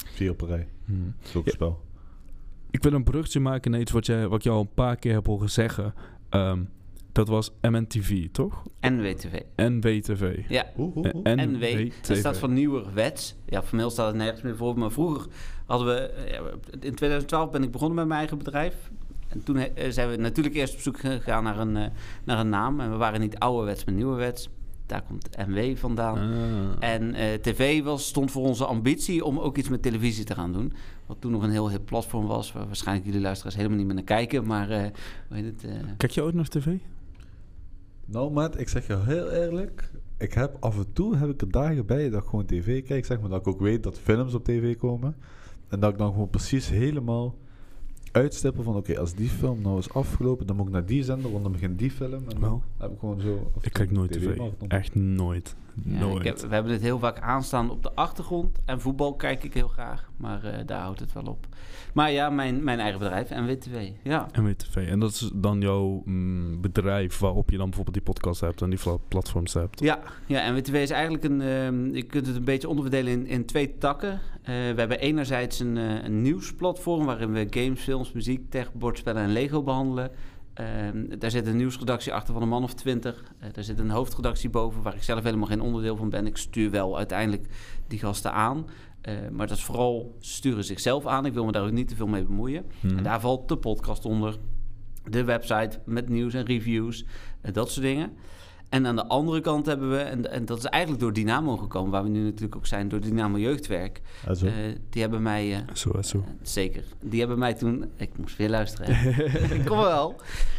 Vier op een rij. Hmm. Ja. spel. Ik wil een brugje maken naar iets wat, jij, wat ik jou al een paar keer heb horen zeggen. Ehm, dat was MNTV, toch? NWTV. NWTV. Ja, oeh, oeh. NW. Dat staat voor Nieuwerwets. Ja, formeel staat het nergens meer voor. Maar vroeger hadden we... eh, ja, In 2012 ben ik begonnen met mijn eigen bedrijf. En toen eh, zijn we natuurlijk eerst op zoek gegaan naar een, eh, naar een naam. En we waren niet ouderwets, maar nieuwerwets. Daar komt NW vandaan. Ah. En eh, tv was, stond voor onze ambitie om ook iets met televisie te gaan doen. Wat toen nog een heel hip platform was. Waar waarschijnlijk jullie luisteraars helemaal niet meer naar kijken. Maar eh, hoe heet het? eh, Kijk je ooit naar tv? Nou, maat, ik zeg je heel eerlijk. Ik heb af en toe heb ik er dagen bij dat ik gewoon tv kijk. Zeg maar dat ik ook weet dat films op tv komen. En dat ik dan gewoon precies helemaal uitstippen van oké, als die film nou is afgelopen, dan moet ik naar die zender, want dan begint die film. En dan heb ik gewoon zo... Ik kijk nooit tv. Echt nooit. Ja, nooit. ik heb, we hebben het heel vaak aanstaan op de achtergrond. En voetbal kijk ik heel graag. Maar eh, daar houdt het wel op. Maar ja, mijn, mijn eigen bedrijf, NWTW. Ja. NWTV. En dat is dan jouw mm, bedrijf waarop je dan bijvoorbeeld die podcast hebt en die pla- platforms hebt. Ja, ja, NWTW is eigenlijk een... ehm, je kunt het een beetje onderverdelen in, in twee takken. Eh, we hebben enerzijds een, eh, een nieuwsplatform... waarin we games, films, muziek, tech, bordspellen en Lego behandelen. Ehm, daar zit een nieuwsredactie achter van een man of twintig. Eh, daar zit een hoofdredactie boven... waar ik zelf helemaal geen onderdeel van ben. Ik stuur wel uiteindelijk die gasten aan... Eh, maar dat is vooral, ze sturen zichzelf aan. Ik wil me daar ook niet te veel mee bemoeien. Mhm. En daar valt de podcast onder. De website met nieuws en reviews. en dat soort dingen. En aan de andere kant hebben we, en, en dat is eigenlijk door Dynamo gekomen, waar we nu natuurlijk ook zijn, door Dynamo Jeugdwerk. Zo. Eh, die hebben mij, eh, Zo, zo. zeker, die hebben mij toen, ik moest weer luisteren, (laughs) ik kom wel.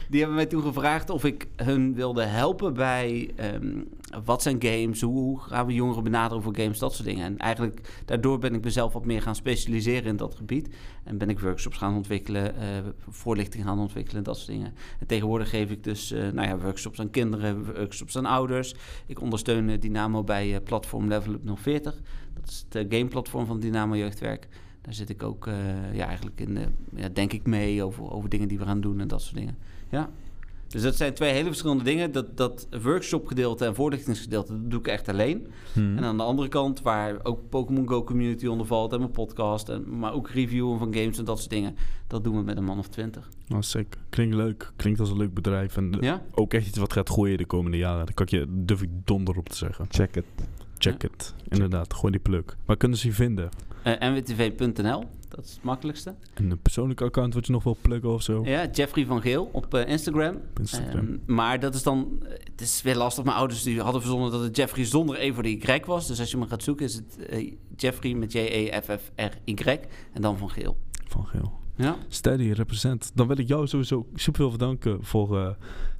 Die hebben mij toen gevraagd of ik hun wilde helpen bij ehm, wat zijn games, hoe, gaan we jongeren benaderen voor games, dat soort dingen. En eigenlijk daardoor ben ik mezelf wat meer gaan specialiseren in dat gebied. En ben ik workshops gaan ontwikkelen, eh, voorlichting gaan ontwikkelen, dat soort dingen. En tegenwoordig geef ik dus eh, nou ja, workshops aan kinderen, workshops aan ouders. Ik ondersteun eh, Dynamo bij platform Level Up 040. Dat is het gameplatform van Dynamo Jeugdwerk. Daar zit ik ook ja, eigenlijk in, ja, denk ik mee over, over dingen die we gaan doen en dat soort dingen. Ja. Dus dat zijn twee hele verschillende dingen. Dat, dat workshop-gedeelte en voorlichtingsgedeelte, dat doe ik echt alleen. Mhm. En aan de andere kant, waar ook Pokémon Go Community onder valt... en mijn podcast, en, maar ook reviewen van games en dat soort dingen... dat doen we met een man of twintig. Nou, sick. Klinkt leuk. Klinkt als een leuk bedrijf. En Ja? ook echt iets wat gaat groeien de komende jaren. Daar kan ik je, durf ik donder op te zeggen. Check het. Check het. Inderdaad, gooi die pluk. Waar kunnen ze je vinden? Eh, nwtv.nl, dat is het makkelijkste. En een persoonlijke account wat je nog wil pluggen of zo? Ja, Jeffrey van Geel op eh, Instagram. Op Instagram. Ehm, maar dat is dan... Het is weer lastig. Mijn ouders die hadden verzonnen dat het Jeffrey zonder E voor de Y was. Dus als je me gaat zoeken is het eh, Jeffrey met J-E-F-F-R-Y. En dan van Geel. Van Geel. Ja. Steady represent. Dan wil ik jou sowieso super veel bedanken voor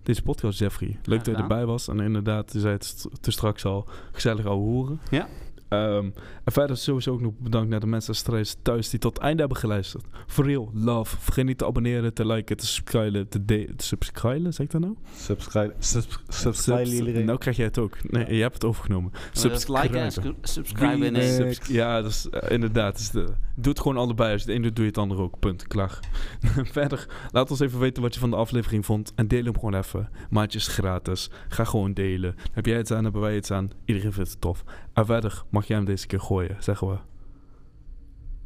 deze podcast, Jeffrey. Leuk dat je erbij was. En inderdaad, je zei het te straks al, gezellig ouwe hoeren. Ja. Ehm, en verder sowieso ook nog bedankt naar de mensen thuis- thuis die tot het einde hebben geluisterd. For real, love. Vergeet niet te abonneren, te liken, te subscriben, te, de- te subscriben, zeg ik dat nou? Subscribe. Subs, subscribe Subs- iedereen. Nou krijg jij het ook. Nee, Ja. je hebt het overgenomen. Dat is liken en Subscriben. subscriben. Subs- ja, dat is eh, inderdaad. is de, doe het gewoon allebei. Als je het een doet, doe je het ander ook. Punt. Klaar. (laughs) Verder, laat ons even weten wat je van de aflevering vond. En deel hem gewoon even. Maatjes gratis. Ga gewoon delen. Heb jij het aan, hebben wij het aan. Iedereen vindt het tof. En verder mag jij hem deze keer gooien, zeggen we.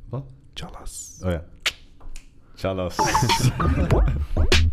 Wat? Tjallas. Oh ja. Chalas. (laughs)